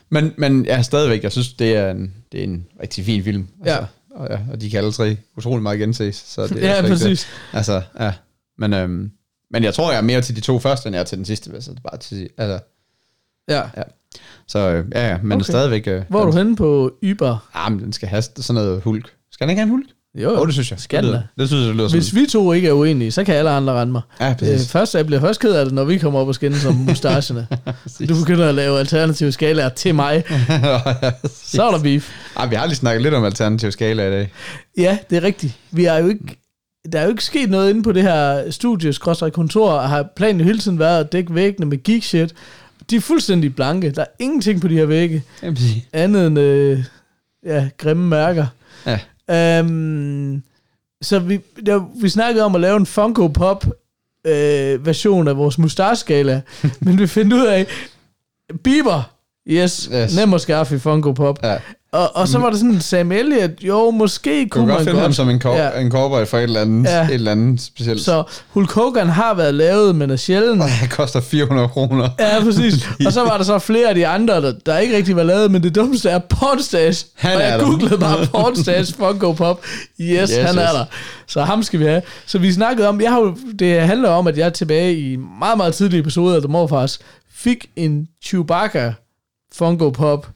Men, men ja, stadigvæk, jeg synes, det er en, det er en rigtig fin film. Altså, Ja. og, ja, og de kan alle tre utrolig meget genses. Så det er Ja, slet ikke præcis. Det. Altså, ja. Men, øhm, men jeg tror, jeg er mere til de to første, end jeg er til den sidste. Altså, det er bare til, altså, Ja. så øh, ja, ja, men Okay. stadigvæk... Øh, Hvor er du henne på Uber? Ah, men den skal have sådan noget hulk. Skal den ikke have en hulk? Jo, Åh, oh, det synes jeg. Skal det, lyder, det synes jeg, det lyder Hvis sådan. vi to ikke er uenige, så kan alle andre rende mig. Ja, Øh, præcis. først, jeg bliver først ked af det, når vi kommer op og skinner som mustacherne. du begynder at lave alternative skalaer til mig. Så er der beef. ah, vi har lige snakket lidt om alternativ skala i dag. Ja, det er rigtigt. Vi er jo ikke, der er jo ikke sket noget inde på det her studie, kontor, og har planen jo hele tiden været at dække væggene med geek shit. De er fuldstændig blanke. Der er ingenting på de her vægge, Jamen, andet end øh, ja, grimme mærker. Ja. Um, så vi, der, vi snakkede om at lave en Funko Pop øh, version af vores mustache-skala, men vi fandt ud af, Bieber, yes, Yes. yes. nem at skaffe i Funko Pop. Ja. Og, og så var der sådan Sam Elliott, jo, måske Du kunne man godt finde ham som en, kor- Ja. en cowboy for et eller andet, Ja. et eller andet specielt. Så. Hulk Hogan har været lavet, men er sjældent. Det koster 400 kroner. Ja, præcis. Og så var der så flere af de andre, der, der ikke rigtig var lavet, men det dummeste er Pornstash. Han og er jeg der. googlede bare Pornstash Funko Pop. Yes, yes, Yes, han er yes. der. Så ham skal vi have. Så vi snakkede om, jeg har, jo- det handler om, at jeg tilbage i meget, meget tidlige episoder af The Morfars fik en Chewbacca Funko Pop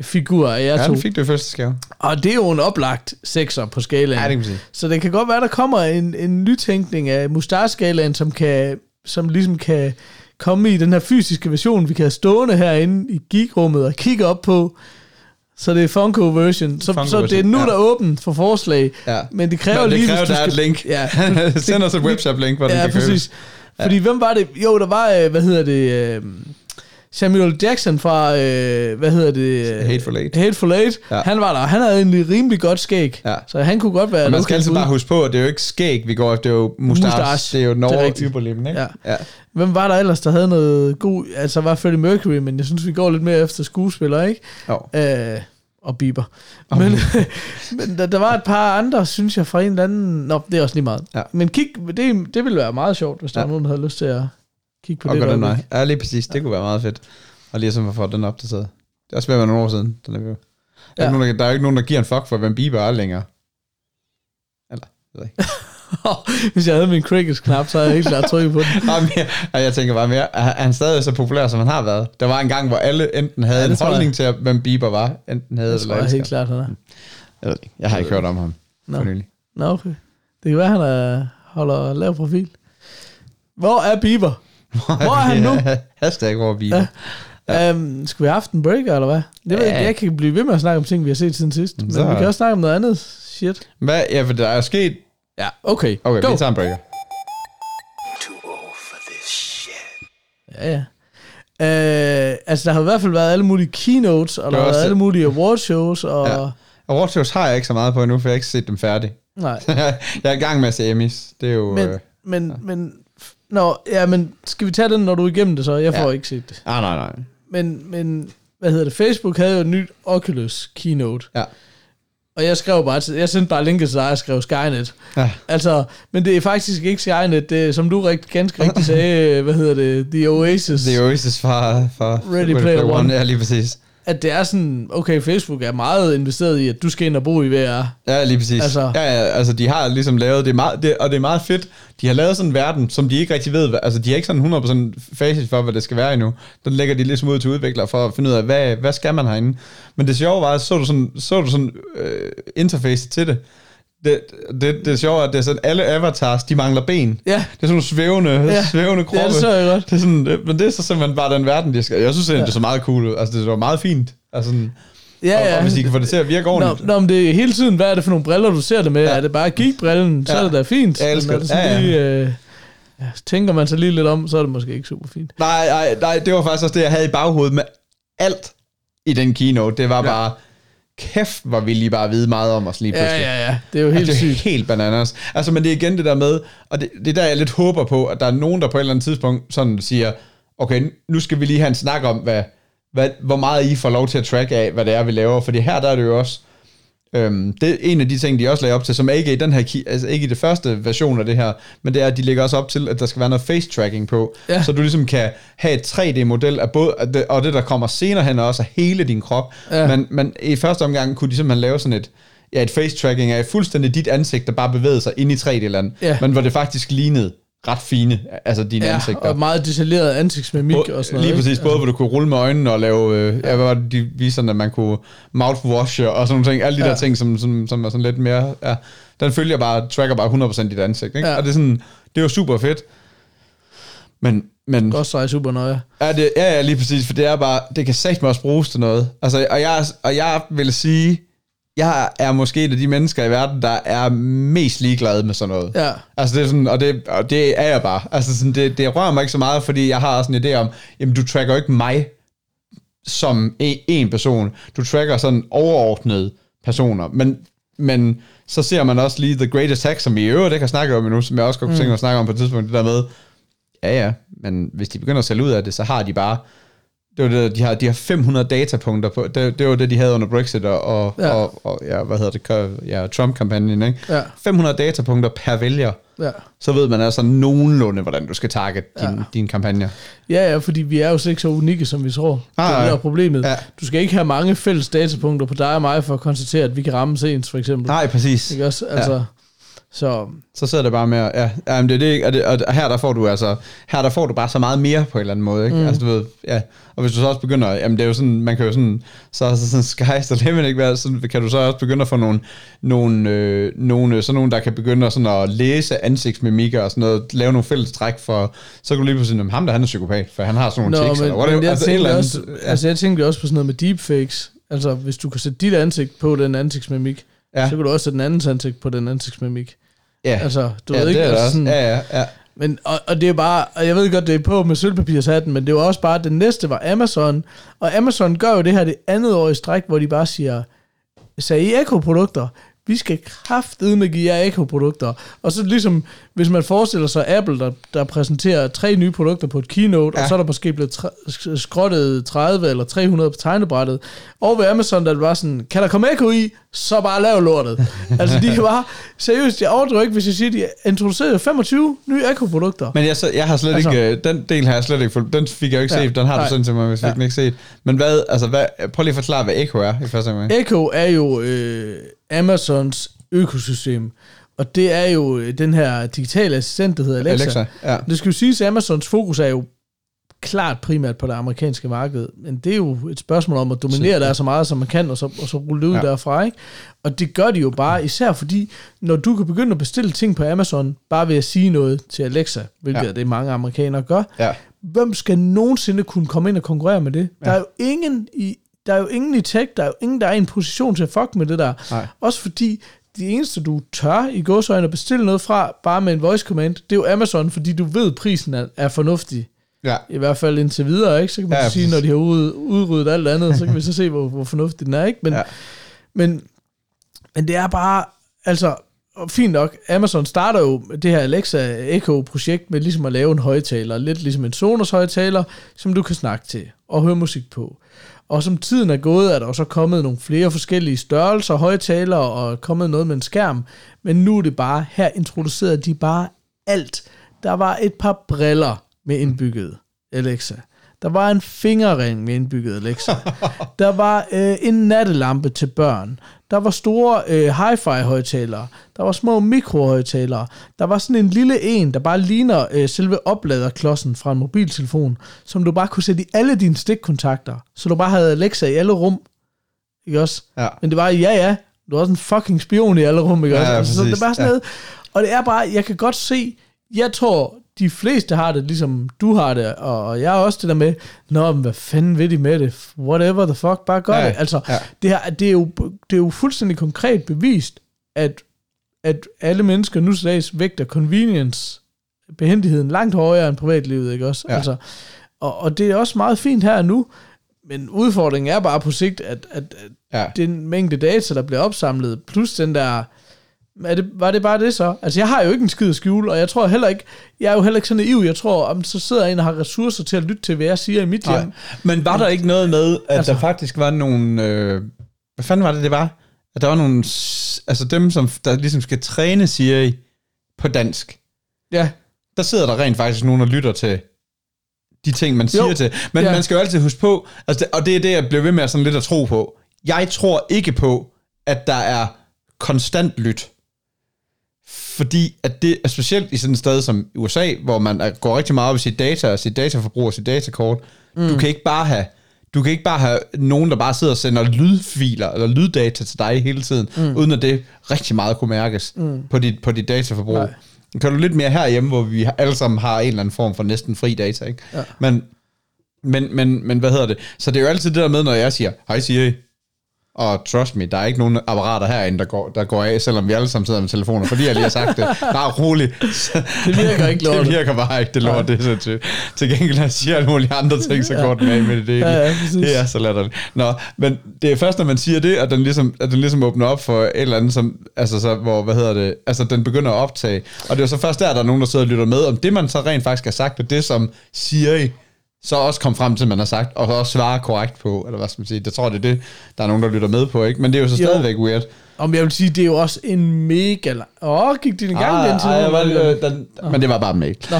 figur af jer Ja, to. den fik i første skave. Og det er jo en oplagt sekser på skalaen. Ja, det kan sige. Så det kan godt være, der kommer en, en nytænkning af mustache-skalaen, som, kan, som ligesom kan komme i den her fysiske version, vi kan have stående herinde i geekrummet og kigge op på. Så det er Funko version. Så, Funko så det er nu, ja. der er åbent for forslag. Ja. Men det kræver Men det lige, kræver, hvis der er et link. Ja, Send os et webshop-link, hvor den ja kan købes. præcis. Fordi hvem var det? Jo, der var, øh, hvad hedder det... øh, Samuel Jackson fra, øh, hvad hedder det? Hateful Eight. Hateful Eight. Ja. Han var der. Han havde egentlig rimelig godt skæg. Ja. Så han kunne godt være... Og man skal altid bare huske på, at det er jo ikke skæg, vi går efter, det er jo mustache. Mustache. Det er jo Norge. Überleben, ikke? Ja. ja. Hvem var der ellers, der havde noget god... Altså, var Freddie Mercury, men jeg synes, vi går lidt mere efter skuespillere, ikke? Jo. Øh, og Bieber. Men, men der, der var et par andre, synes jeg, fra en eller anden... Nå, det er også lige meget. Ja. Men kig, det, det ville være meget sjovt, hvis der Ja. var nogen, der havde lyst til at kigge på Og det. gå den vej. Ja, lige præcis. Det kunne være meget fedt. Og lige sådan få den opdateret. Det er også ved at være nogle år siden. Den er jo. Der, er Ja. nogen, der, der er ikke nogen, der giver en fuck for, hvem Bieber er længere. Eller, jeg ved ikke. Hvis jeg havde min crickets-knap, så havde jeg helt klart trykket på den. Og jeg tænker bare mere, er han stadig så populær, som han har været? Der var en gang, hvor alle enten havde Ja, ja, en tror jeg. holdning til, hvem Bieber var, enten havde Det eller jeg helt klart, han er. Jeg ved. Jeg har ikke hørt om ham Nå. for nylig. Nå, okay. Det kan være, han er, holder lav profil. Hvor er Bieber? Hvor er han nu? Hashtag over Bieber. Ja. Um, skal vi have haft en breaker, eller hvad? Det ved jeg, Ja. ikke. jeg kan blive ved med at snakke om ting, vi har set siden sidst. Men Så- vi kan også snakke om noget andet shit. Hvad? Ja, for der er sket... Ja, okay. Okay, Go. vi tager en breaker. Too old for this shit. Ja, ja. Uh, altså, der har i hvert fald været alle mulige keynotes, og der har været alle mulige awardshows, og... Ja. Watchers har jeg ikke så meget på endnu, for jeg har ikke set dem færdige. Nej, jeg er i gang med at se Emmys. Det er jo... men, øh, men, ja. men... Nå, ja, men skal vi tage den, når du er igennem det så? Jeg får Ja. ikke set det. Ah, nej, nej. Men, men, hvad hedder det? Facebook havde jo et nyt Oculus keynote. Ja. Og jeg skrev bare, til, jeg sendte bare linket til dig og skrev Skynet. Ja. Altså, men det er faktisk ikke Skynet, det er, som du rigt, ganske rigtigt sagde, hvad hedder det, The Oasis. Er Oasis fra, fra Ready Player One. Ja, lige præcis. At det er sådan, okay, Facebook er meget investeret i, at du skal ind og bo i VR. Ja, lige præcis. Altså- ja, ja, altså de har ligesom lavet, det meget, det, og det er meget fedt, de har lavet sådan en verden, som de ikke rigtig ved, altså de har ikke sådan 100% facit for, hvad det skal være endnu. Den lægger de ligesom ud til udviklere for at finde ud af, hvad, hvad skal man herinde. Men det sjove var, så du sådan, så du sådan øh, interface til det. Det, det, det sjove er, at det er sådan, alle avatars, de mangler ben. Ja. Det er sådan nogle svævende, Ja, svævende kroppe. Ja, det så jeg godt. Det er sådan, det, men det er så simpelthen bare den verden, de skal. Jeg synes, ja. det så meget cool. Altså, det var meget fint. Altså, sådan, Ja, og, ja. og, hvis de kan få det til at virke Nå, ordentligt. nå, men det er hele tiden, hvad er det for nogle briller, du ser det med? Ja. Er det bare geekbrillen, så Ja. er det da fint. Jeg elsker Men er det. sådan Ja, ja. Lige, øh, ja, tænker man sig lige lidt om, så er det måske ikke super fint. Nej, nej, nej, det var faktisk også det, jeg havde i baghovedet med alt i den keynote. Det var Ja. bare, kæft, hvor vi lige bare vide meget om os lige Ja, pludselig. ja, ja. Det er jo Altså, helt det er sygt. helt bananas. Altså, men det er igen det der med, og det, det er der, jeg lidt håber på, at der er nogen, der på et eller andet tidspunkt sådan siger, okay, nu skal vi lige have en snak om, hvad, hvad, hvor meget I får lov til at track af, hvad det er, vi laver. Fordi her der er det jo også, øhm, det er en af de ting, de også lagde op til, som ikke i den her, altså ikke i det første version af det her, men det er, at de lægger også op til, at der skal være noget face tracking på, Ja. så du ligesom kan have et 3D-model af både, og det der kommer senere hen også af hele din krop. Ja. Men, men i første omgang kunne de simpelthen lave sådan et, ja, et face tracking af fuldstændig dit ansigt, der bare bevægede sig ind i 3D-land, Ja. men hvor det faktisk lignede ret fine, altså dine Ja, ansigter. og meget detaljeret ansigtsmimik og sådan noget. Lige ikke? præcis, både hvor du kunne rulle med øjnene og lave, øh, ja. hvad var det, de viste sådan, at man kunne mouthwash og sådan nogle ting, alle de Ja. der ting, som, som, som er sådan lidt mere, ja, den følger bare, tracker bare 100% dit ansigt, ikke? Ja. Og det er sådan, det er jo super fedt. Men, men Godt sig super nøje. Ja, det, ja, ja, lige præcis, for det er bare, det kan sagt også bruges til noget. Altså, og jeg, og jeg vil sige, jeg er måske et af de mennesker i verden, der er mest ligeglad med sådan noget. Ja. Altså, det er sådan, og det, og det er jeg bare. Altså, sådan, det, det rører mig ikke så meget, fordi jeg har også en idé om, jamen, du tracker ikke mig som en, en person. Du tracker sådan overordnede personer. Men, men så ser man også lige The Great Attack, som vi i øvrigt ikke har snakket om endnu, som jeg også godt kunne tænke mig at snakke om på et tidspunkt, det der med, ja ja, men hvis de begynder at sælge ud af det, så har de bare, det var det, de har, de har 500 datapunkter på, det, det var det, de havde under Brexit og, og, Ja. ja. og, og ja, hvad hedder det, ja, Trump-kampagnen, ikke? Ja. 500 datapunkter per vælger, Ja. så ved man altså nogenlunde, hvordan du skal target din, Ja. ja. din kampagne. Ja, ja, fordi vi er jo ikke så unikke, som vi tror. Nej, det er nej. problemet. Ja. Du skal ikke have mange fælles datapunkter på dig og mig, for at konstatere, at vi kan ramme ens, for eksempel. Nej, præcis. Ikke også? Altså, ja. Så, Så sidder det bare med, at- ja, ja men det er det, ikke, og, det, og her der får du altså, her der får du bare så meget mere på en eller anden måde, ikke? Mm. Altså du ved, ja, og hvis du så også begynder, jamen det er jo sådan, man kan jo sådan, så er sådan sky's the limit, ikke? Hvad, sådan, kan du så også begynde at få nogle, nogle, øh, nogle, sådan nogle, der kan begynde at, sådan at læse ansigtsmimikker og sådan noget, lave nogle fælles træk for, så kan du lige pludselig, jamen, ham der, han er psykopat, for han har sådan nogle tics, men, eller whatever, men jeg, altså, tænkte eller også, andet, altså, jeg tænkte også på sådan noget med deepfakes. Altså, hvis du kan sætte dit ansigt på den ansigtsmimik, ja. Så kan du også sætte den andens ansigt på den ansigtsmimik. ja, Altså, du ja, ved ikke, det er altså sådan, ja, ja, ja. Men, og, og det er bare, og jeg ved godt, det er på med sølvpapirshatten, men det var også bare, den næste var Amazon, og Amazon gør jo det her det andet år i stræk, hvor de bare siger, sagde I Echo-produkter? Vi skal kraftedeme give jer Echo-produkter. Og så ligesom, hvis man forestiller sig Apple, der, der præsenterer tre nye produkter på et keynote, ja. Og så er der måske blevet tre, skrottet 30 eller 300 på tegnebrættet. Og ved Amazon, der er bare sådan, kan der komme Echo i, så bare lav lortet. altså de bare, seriøst, jeg overdriver ikke, hvis jeg siger, de introducerer 25 nye Echo-produkter. Men jeg, så, jeg har slet Altså- ikke, øh, den del har jeg slet ikke den fik jeg jo ikke Ja, set, den har nej. du sendt til mig, hvis Ja. jeg ikke set. Men hvad, altså hvad, prøv lige at forklare, hvad Echo er i første gang. Echo er jo øh, Amazons økosystem, og det er jo øh, den her digitale assistent, der hedder Alexa. Alexa, ja. Det skal jo siges, at Amazons fokus er jo klart primært på det amerikanske marked, men det er jo et spørgsmål om at dominere der så meget, som man kan, og så, og så rulle det ud ja. Derfra, ikke? Og det gør de jo bare, især fordi, når du kan begynde at bestille ting på Amazon, bare ved at sige noget til Alexa, hvilket. Ja. det mange amerikanere gør, Ja. hvem skal nogensinde kunne komme ind og konkurrere med det? Ja. Der er jo ingen i der er jo ingen i tech, der er jo ingen, der er i en position til at fuck med det der. Nej. Også fordi, det eneste, du tør i gåsøjne at bestille noget fra, bare med en voice command, det er jo Amazon, fordi du ved, prisen er, er fornuftig. Ja. I hvert fald indtil videre, ikke? Så kan man Ja, sige, præcis. når de har ud, udryddet alt andet, så kan vi så se, hvor, hvor fornuftig den er, ikke? Men, ja. Men, men det er bare, altså, fint nok, Amazon starter jo det her Alexa Echo-projekt med ligesom at lave en højtaler, lidt ligesom en Sonos højtaler, som du kan snakke til og høre musik på. Og som tiden er gået, er der jo så kommet nogle flere forskellige størrelser, højtalere og kommet noget med en skærm. Men nu er det bare, her introducerede de bare alt. Der var et par briller med indbygget Alexa. Der var en fingerring med indbygget Alexa. Der var øh, en nattelampe til børn. Der var store øh, hi-fi højtalere. Der var små mikrohøjtalere. Der var sådan en lille en, der bare ligner øh, selve opladerklodsen fra en mobiltelefon, som du bare kunne sætte i alle dine stikkontakter. Så du bare havde Alexa i alle rum. Ikke også? Ja. Men det var, ja ja, du er også en fucking spion i alle rum, ikke Ja, også? ja, altså, så det er bare sådan Ja. noget. Og det er bare, jeg kan godt se, jeg tror, de fleste har det, ligesom du har det, og og jeg har også det der med, nå, men hvad fanden vil de med det? Whatever the fuck, bare gør Ja, det. Altså, ja. det, her, det, er jo, det er jo fuldstændig konkret bevist, at, at alle mennesker nu til dags vægter convenience, behendigheden langt højere end privatlivet, ikke også? Ja. Altså, og, og det er også meget fint her nu, men udfordringen er bare på sigt, at, at, at Ja. den mængde data, der bliver opsamlet, plus den der... Er det, var det bare det så? Altså, jeg har jo ikke en skid at skjule, og jeg tror heller ikke... Jeg er jo heller ikke så naiv. Jeg tror, om så sidder en og har ressourcer til at lytte til, hvad jeg siger i mit hjem. Nej. Men var der ikke noget med, at Altså- der faktisk var nogle... Øh, hvad fanden var det, det var? At der var nogle... Altså dem, som der ligesom skal træne Siri på dansk. Ja, Der sidder der rent faktisk nogen, der lytter til de ting, man siger Jo. til. Men Ja. man skal jo altid huske på, altså og det er det, jeg bliver ved med at sådan lidt at tro på. Jeg tror ikke på, at der er konstant lyt. Fordi at det er specielt i sådan et sted som USA, hvor man går rigtig meget op i sit data, og sit dataforbrug og sit datakort. Mm. Du kan ikke bare have du kan ikke bare have nogen, der bare sidder og sender lydfiler eller lyddata til dig hele tiden, mm. uden at det rigtig meget kunne mærkes mm. på, dit, på dit dataforbrug. Nej. Kan du lidt mere herhjemme, hvor vi alle sammen har en eller anden form for næsten fri data, ikke? Ja. Men, men, men, men hvad hedder det? Så det er jo altid det der med, når jeg siger, hej Siri, og trust me, der er ikke nogen apparater herinde, der går, der går af, selvom vi alle sammen sidder med telefoner, fordi jeg lige har sagt det. Bare rolig. Det virker ikke lortet. Det virker bare ikke, det lort, det er sindssygt. Til gengæld, når jeg siger alle mulige andre ting, så går den af med det. Det, Ja, ja, præcis. det er så latterligt. Nå, men det er først, når man siger det, at den ligesom, at den ligesom åbner op for et eller andet, som, altså så, hvor, hvad hedder det, altså den begynder at optage. Og det er så først der, der er nogen, der sidder og lytter med, om det man så rent faktisk har sagt, og det som Siri så også kom frem til, man har sagt, og også svarer korrekt på, eller hvad skal man sige. Det tror jeg, det er det, der er nogen, der lytter med på, ikke? Men det er jo så Jo. stadigvæk weird. Om jeg vil sige, det er jo også en mega lang... Åh, oh, gik din gang den til Ah, jeg var, øh, den, men det var bare mail. Nå.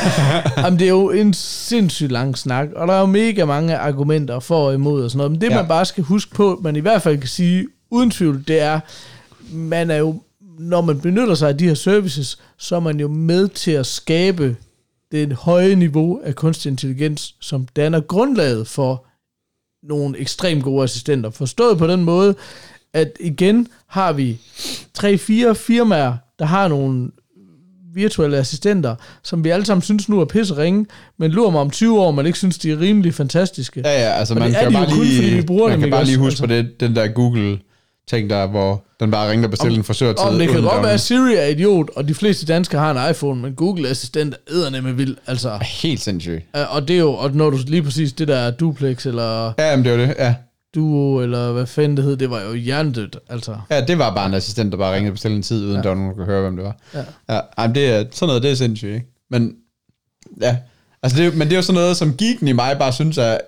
Jamen, det er jo en sindssygt lang snak, og der er jo mega mange argumenter for og imod og sådan noget. Men det, ja. man bare skal huske på, man i hvert fald kan sige, uden tvivl, det er, man er jo, når man benytter sig af de her services, så er man jo med til at skabe det høje niveau af kunstig intelligens, som danner grundlaget for nogle ekstremt gode assistenter. Forstået på den måde, at igen har vi tre-fire firmaer, der har nogle virtuelle assistenter, som vi alle sammen synes nu er pisse ringe, men lurer mig om 20 år, man ikke synes, de er rimelig fantastiske. Ja, ja, altså Og man kan bare kun, lige, bruger man kan bare lige huske på det, den der Google ting der, hvor den bare ringer og bestiller en frisørtid. Om det kan godt være, at Siri er idiot, og de fleste danskere har en iPhone, men Google Assistent er med vild. Altså, Helt sindssygt. og det er jo, og når du lige præcis det der duplex, eller Ja, jamen, det var det, ja. duo, eller hvad fanden det hed, det var jo hjernedødt, altså. Ja, det var bare en assistent, der bare ringede og bestilte en tid, uden ja. der var nogen, der kunne høre, hvem det var. Ja. ja jamen, det er, sådan noget, det er sindssygt, ikke? Men, ja. Altså, det, er jo- men det er jo sådan noget, som geeken i mig bare synes er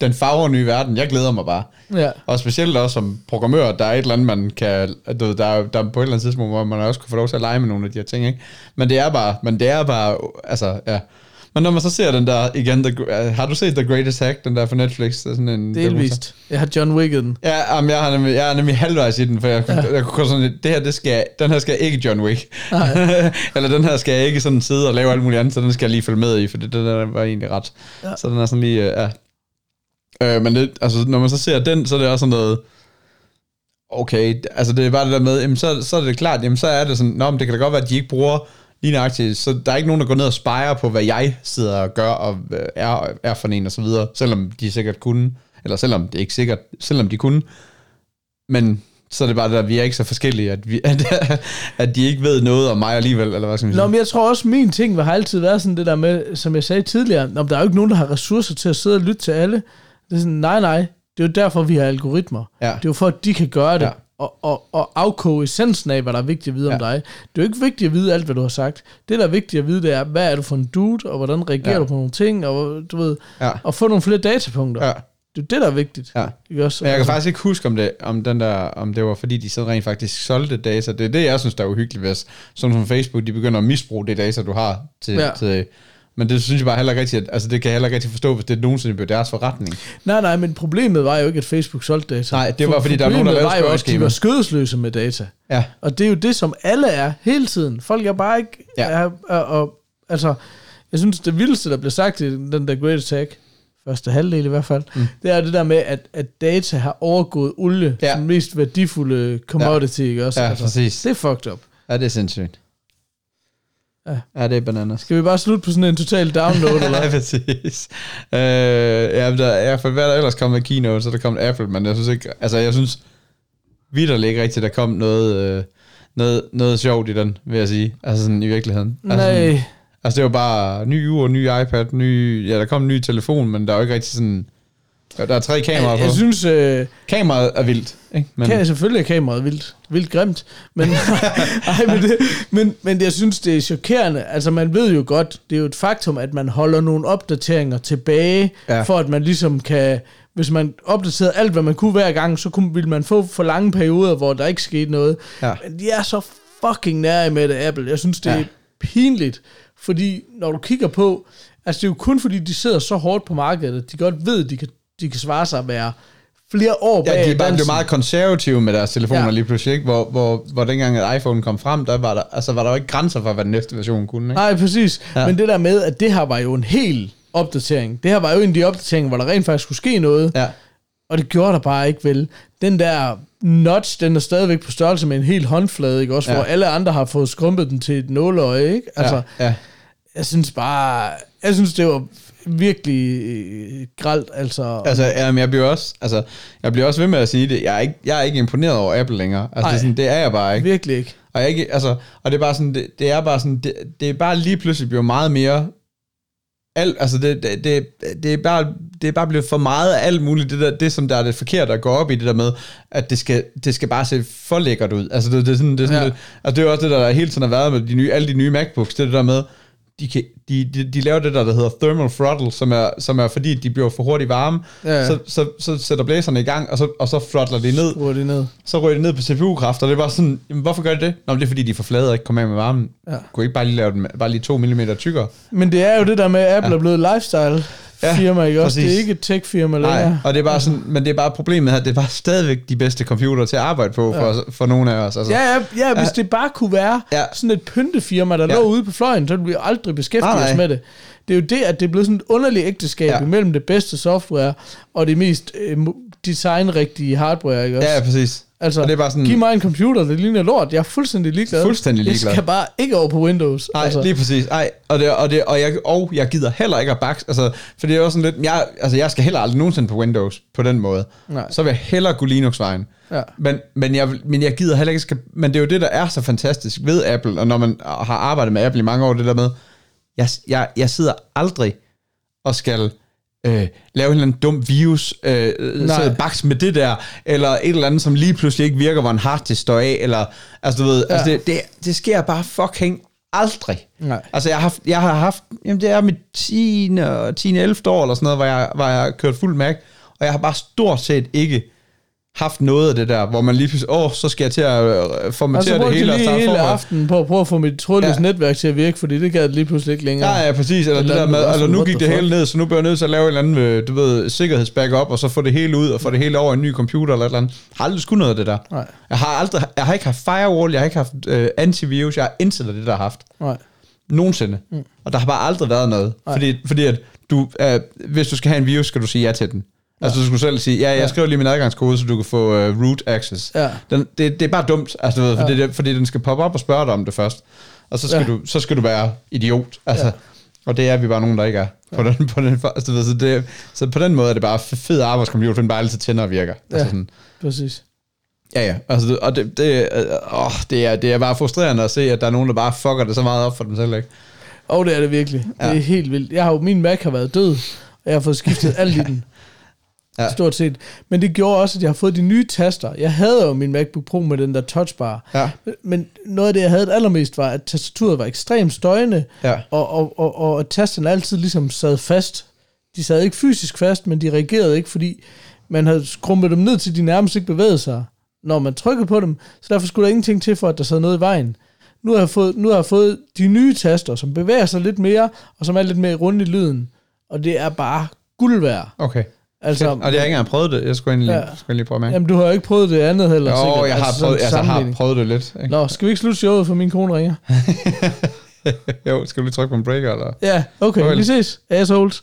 den farver nye verden. Jeg glæder mig bare. Ja. Og specielt også som programmør, der er et eller andet, man kan, du ved, der, er, der er på et eller andet tidspunkt, hvor man også kunne få lov til at lege med nogle af de her ting, ikke? Men det er bare, men det er bare, altså, ja. Men når man så ser den der, igen, the, uh, har du set The Greatest Hack, den der på Netflix? Det er sådan en Delvist. Jeg har John Wick i den. Ja, jamen, jeg, har nemlig, jeg er nemlig halvvejs i den, for jeg, ja. jeg kunne sådan lidt, det her, det skal, den her skal ikke John Wick. Eller den her skal jeg ikke sådan sidde og lave alt muligt andet, så den skal jeg lige følge med i, for det, det der var egentlig ret. Ja. Ja. Så den er sådan lige, øh, ja. Øh, men det, altså, når man så ser den, så er det også sådan noget, okay, altså det er bare det der med, jamen, så, så er det klart, jamen så er det sådan, nå, men det kan da godt være, at de ikke bruger lige nøjagtigt, så der er ikke nogen, der går ned og spejrer på, hvad jeg sidder og gør, og øh, er, er for en og så videre, selvom de sikkert kunne, eller selvom det ikke sikkert, selvom de kunne, men så er det bare det der, vi er ikke så forskellige, at, vi, at, at de ikke ved noget om mig alligevel, eller hvad skal man sige? Nå, men jeg tror også, min ting har altid været sådan det der med, som jeg sagde tidligere, om der er jo ikke nogen, der har ressourcer til at sidde og lytte til alle. Det er sådan, nej, nej, det er jo derfor, vi har algoritmer. Ja. Det er jo for, at de kan gøre det, Ja. og, og, og afkoge essensen af, hvad der er vigtigt at vide ja. om dig. Det er jo ikke vigtigt at vide alt, hvad du har sagt. Det, der er vigtigt at vide, det er, hvad er du for en dude, og hvordan reagerer Ja. du på nogle ting, og du ved, Ja. og få nogle flere datapunkter. Ja. Det er det, der er vigtigt. Ja. Ikke også? Men jeg kan faktisk ikke huske, om det, om den der, om det var fordi, de så rent faktisk solgte data. Det er det, jeg synes, der er uhyggeligt, hvis sådan som Facebook, de begynder at misbruge det data, du har til. Ja. til men det synes jeg bare heller ikke rigtigt, at, altså det kan jeg heller ikke rigtig forstå, hvis det nogensinde blev deres forretning. Nej, nej, men problemet var jo ikke, at Facebook solgte data. Nej, det var, fordi der var nogen, der lavede var jo, at de var skødesløse med data. Ja, Og det er jo det, som alle er hele tiden. Folk er bare ikke... Ja. Er, er, og, altså, jeg synes, det vildeste, der blev sagt i den der Great Attack, første halvdel i hvert fald, mm. det er det der med, at, at data har overgået olie Ja. ja. som den mest værdifulde commodity, ikke også? ja præcis. Det er fucked up. Ja, det er sindssygt. Ja. Ja, det er bananas. Skal vi bare slutte på sådan en total download, eller? ja, præcis. Øh, ja, der er for hvad der ellers kom med keynote, så er der kom Apple, men jeg synes ikke, altså jeg synes vidderligt ikke rigtigt, der kom noget, øh, noget, noget sjovt i den, vil jeg sige. Altså sådan i virkeligheden. Altså, sådan, Nej. altså det var bare ny ur, ny iPad, ny, ja, der kom en ny telefon, men der er jo ikke rigtig sådan, der, der er tre kameraer på. jeg synes, øh, Kameraet er vildt, ikke? Men, kan, selvfølgelig er kameraet vildt, vildt grimt, men, ej, men, det, men, men jeg synes, det er chokerende. Altså, man ved jo godt, det er jo et faktum, at man holder nogle opdateringer tilbage, Ja. ja. for at man ligesom kan, hvis man opdaterede alt, hvad man kunne hver gang, så kunne, ville man få for lange perioder, hvor der ikke skete noget. Ja. Men de er så fucking nære med det, Apple. Jeg synes, det Ja. er pinligt, fordi når du kigger på, altså det er jo kun fordi, de sidder så hårdt på markedet, at de godt ved, at de kan, de kan svare sig at være flere år bag Ja, de er bare blevet meget konservative med deres telefoner Ja. lige pludselig, ikke? Hvor, hvor, hvor dengang at iPhone kom frem, der var der, altså, var der jo ikke grænser for, hvad den næste version kunne. Ikke? Nej, præcis. Ja. Men det der med, at det her var jo en hel opdatering. Det her var jo en af de opdateringer, hvor der rent faktisk skulle ske noget. Ja. Og det gjorde der bare ikke vel. Den der notch, den er stadigvæk på størrelse med en helt håndflade, ikke? Også Ja. hvor alle andre har fået skrumpet den til et nåleøje, ikke? Altså, ja, ja. jeg synes bare, jeg synes, det var virkelig øh, gralt, altså. Altså, jamen, jeg bliver også, altså, jeg bliver også ved med at sige det. Jeg er ikke, jeg er ikke imponeret over Apple længere. Altså, det, Ej. er sådan, det er jeg bare ikke. Virkelig ikke. Og, jeg ikke, altså, og det er bare sådan, det, det er bare sådan, det, det er bare lige pludselig blevet meget mere, alt, altså det, det, det, det, er bare, det er bare blevet for meget af alt muligt, det, der, det som der er det forkerte at gå op i, det der med, at det skal, det skal bare se for lækkert ud. Altså det, det er sådan, det er sådan Ja. det, altså det er jo også det, der hele tiden har været med de nye, alle de nye MacBooks, det det der med, de, kan, de, de, de laver det der, der hedder thermal throttle, som er, som er fordi, de bliver for hurtigt varme, Ja, så, så, så sætter blæserne i gang, og så, og så throttler de ned, Hvor er det ned? så ryger det ned på CPU-kraft, og det er bare sådan, jamen, hvorfor gør de det? Nå, det er fordi, de er for flade og ikke kommer af med varmen. Ja. Kunne ikke bare lige lave den bare lige 2 mm tykkere? Men det er jo det der med, at Apple ja. er blevet lifestyle Ja, firma, ikke også? præcis. Det er ikke et tech-firma Nej, længere. og det er bare sådan, men det er bare problemet her, det er bare stadigvæk de bedste computere til at arbejde på for, for nogle af os. Altså. Ja, ja, ja, hvis det bare kunne være ja. Ja. sådan et pyntefirma, der ja. Ja. lå ude på fløjen, så ville vi aldrig beskæftige Nej, os nej. med det. Det er jo det, at det er blevet sådan et underligt ægteskab ja. Ja. imellem det bedste software og det mest øh, designrigtige hardware, ikke også? ja, præcis. altså, og det er bare sådan, giv mig en computer, det ligner lort. Jeg er fuldstændig ligeglad. Fuldstændig ligeglad. Jeg skal bare ikke over på Windows. Nej, altså. lige præcis. Ej, og, det, og, det, og, jeg, og jeg gider heller ikke at bakse, altså, for det er også sådan lidt, jeg, altså, jeg skal heller aldrig nogensinde på Windows på den måde. Nej. Så vil jeg hellere gå Linux-vejen. Ja. Men, men, jeg, men jeg gider heller ikke, skal, men det er jo det, der er så fantastisk ved Apple, og når man har arbejdet med Apple i mange år, det der med, jeg, jeg, jeg sidder aldrig og skal øh, lave en eller anden dum virus, øh, Nej. så baks med det der, eller et eller andet, som lige pludselig ikke virker, hvor en harddisk står af, eller, altså du ved, ja. altså det, det, det sker bare fucking aldrig. Nej. Altså jeg har haft, jeg har haft jamen det er mit 10. og 10. 11. år, eller sådan noget, hvor jeg, hvor jeg har kørt fuld Mac, og jeg har bare stort set ikke haft noget af det der, hvor man lige pludselig, åh, så skal jeg til at øh, formatere det brugte hele og starte hele forfra. aftenen på at prøve at få mit trådløse ja. Netværk til at virke, fordi det gad det lige pludselig ikke længere. Ja, ja, præcis. Eller det der med, eller nu gik det fuck? hele ned, så nu bliver jeg nødt til at lave en eller anden, øh, du ved, sikkerhedsbackup, og så få det hele ud, og få det hele over i en ny computer eller et eller andet. Jeg har aldrig skulle noget af det der. Nej. Jeg Jeg har aldrig, jeg har ikke haft firewall, jeg har ikke haft øh, antivirus, jeg har intet af det, der har haft. Nej. Nogensinde. Mm. Og der har bare aldrig været noget. Nej. Fordi, fordi at du, øh, hvis du skal have en virus, skal du sige ja til den. Altså du skulle selv sige, ja, jeg Ja. skriver lige min adgangskode, så du kan få uh, root access. Ja. Den, det, det er bare dumt, altså, du ved, fordi, det, fordi den skal poppe op og spørge dig om det først. Og så skal, Ja. ja. du, så skal du være idiot. Altså, Ja. ja. Og det er vi bare nogen, der ikke er. På den, på den, altså, ved, så, det, så på den måde er det bare fed arbejdscomputer, for den bare altid tænder og virker. Ja. Altså, sådan, Præcis. ja, ja. Altså, det, og det, det, øh, åh, det, er, det er bare frustrerende at se, at der er nogen, der bare fucker det så meget op for dem selv, ikke? Og det er det virkelig. Ja. Det Ja. er helt vildt. Jeg har jo, min Mac har været død, og jeg har fået skiftet alt i den. Ja. Stort set. Men det gjorde også, at jeg har fået de nye taster. Jeg havde jo min MacBook Pro med den der touchbar. Ja. Men noget af det, jeg havde allermest, var, at tastaturet var ekstremt støjende, Ja. og, og, og, og tasterne altid ligesom sad fast. De sad ikke fysisk fast, men de reagerede ikke, fordi man havde skrumpet dem ned til, de nærmest ikke bevægede sig, når man trykkede på dem. Så derfor skulle der ingenting til for, at der sad noget i vejen. Nu har jeg fået, nu har jeg fået de nye taster, som bevæger sig lidt mere, og som er lidt mere rundt i lyden. Og det er bare guld værd. Okay. Altså, Shit. og jeg har ikke engang prøvet det. Jeg skulle egentlig, ja. skulle lige prøve med. Jamen, du har jo ikke prøvet det andet heller. Jo, sikkert. jeg har, altså, prøvet, altså, har prøvet det lidt. Ikke? Nå, skal vi ikke slutte showet, for min kone ringer? jo, skal vi lige trykke på en breaker, eller? Ja, okay, okay. vi ses, assholes.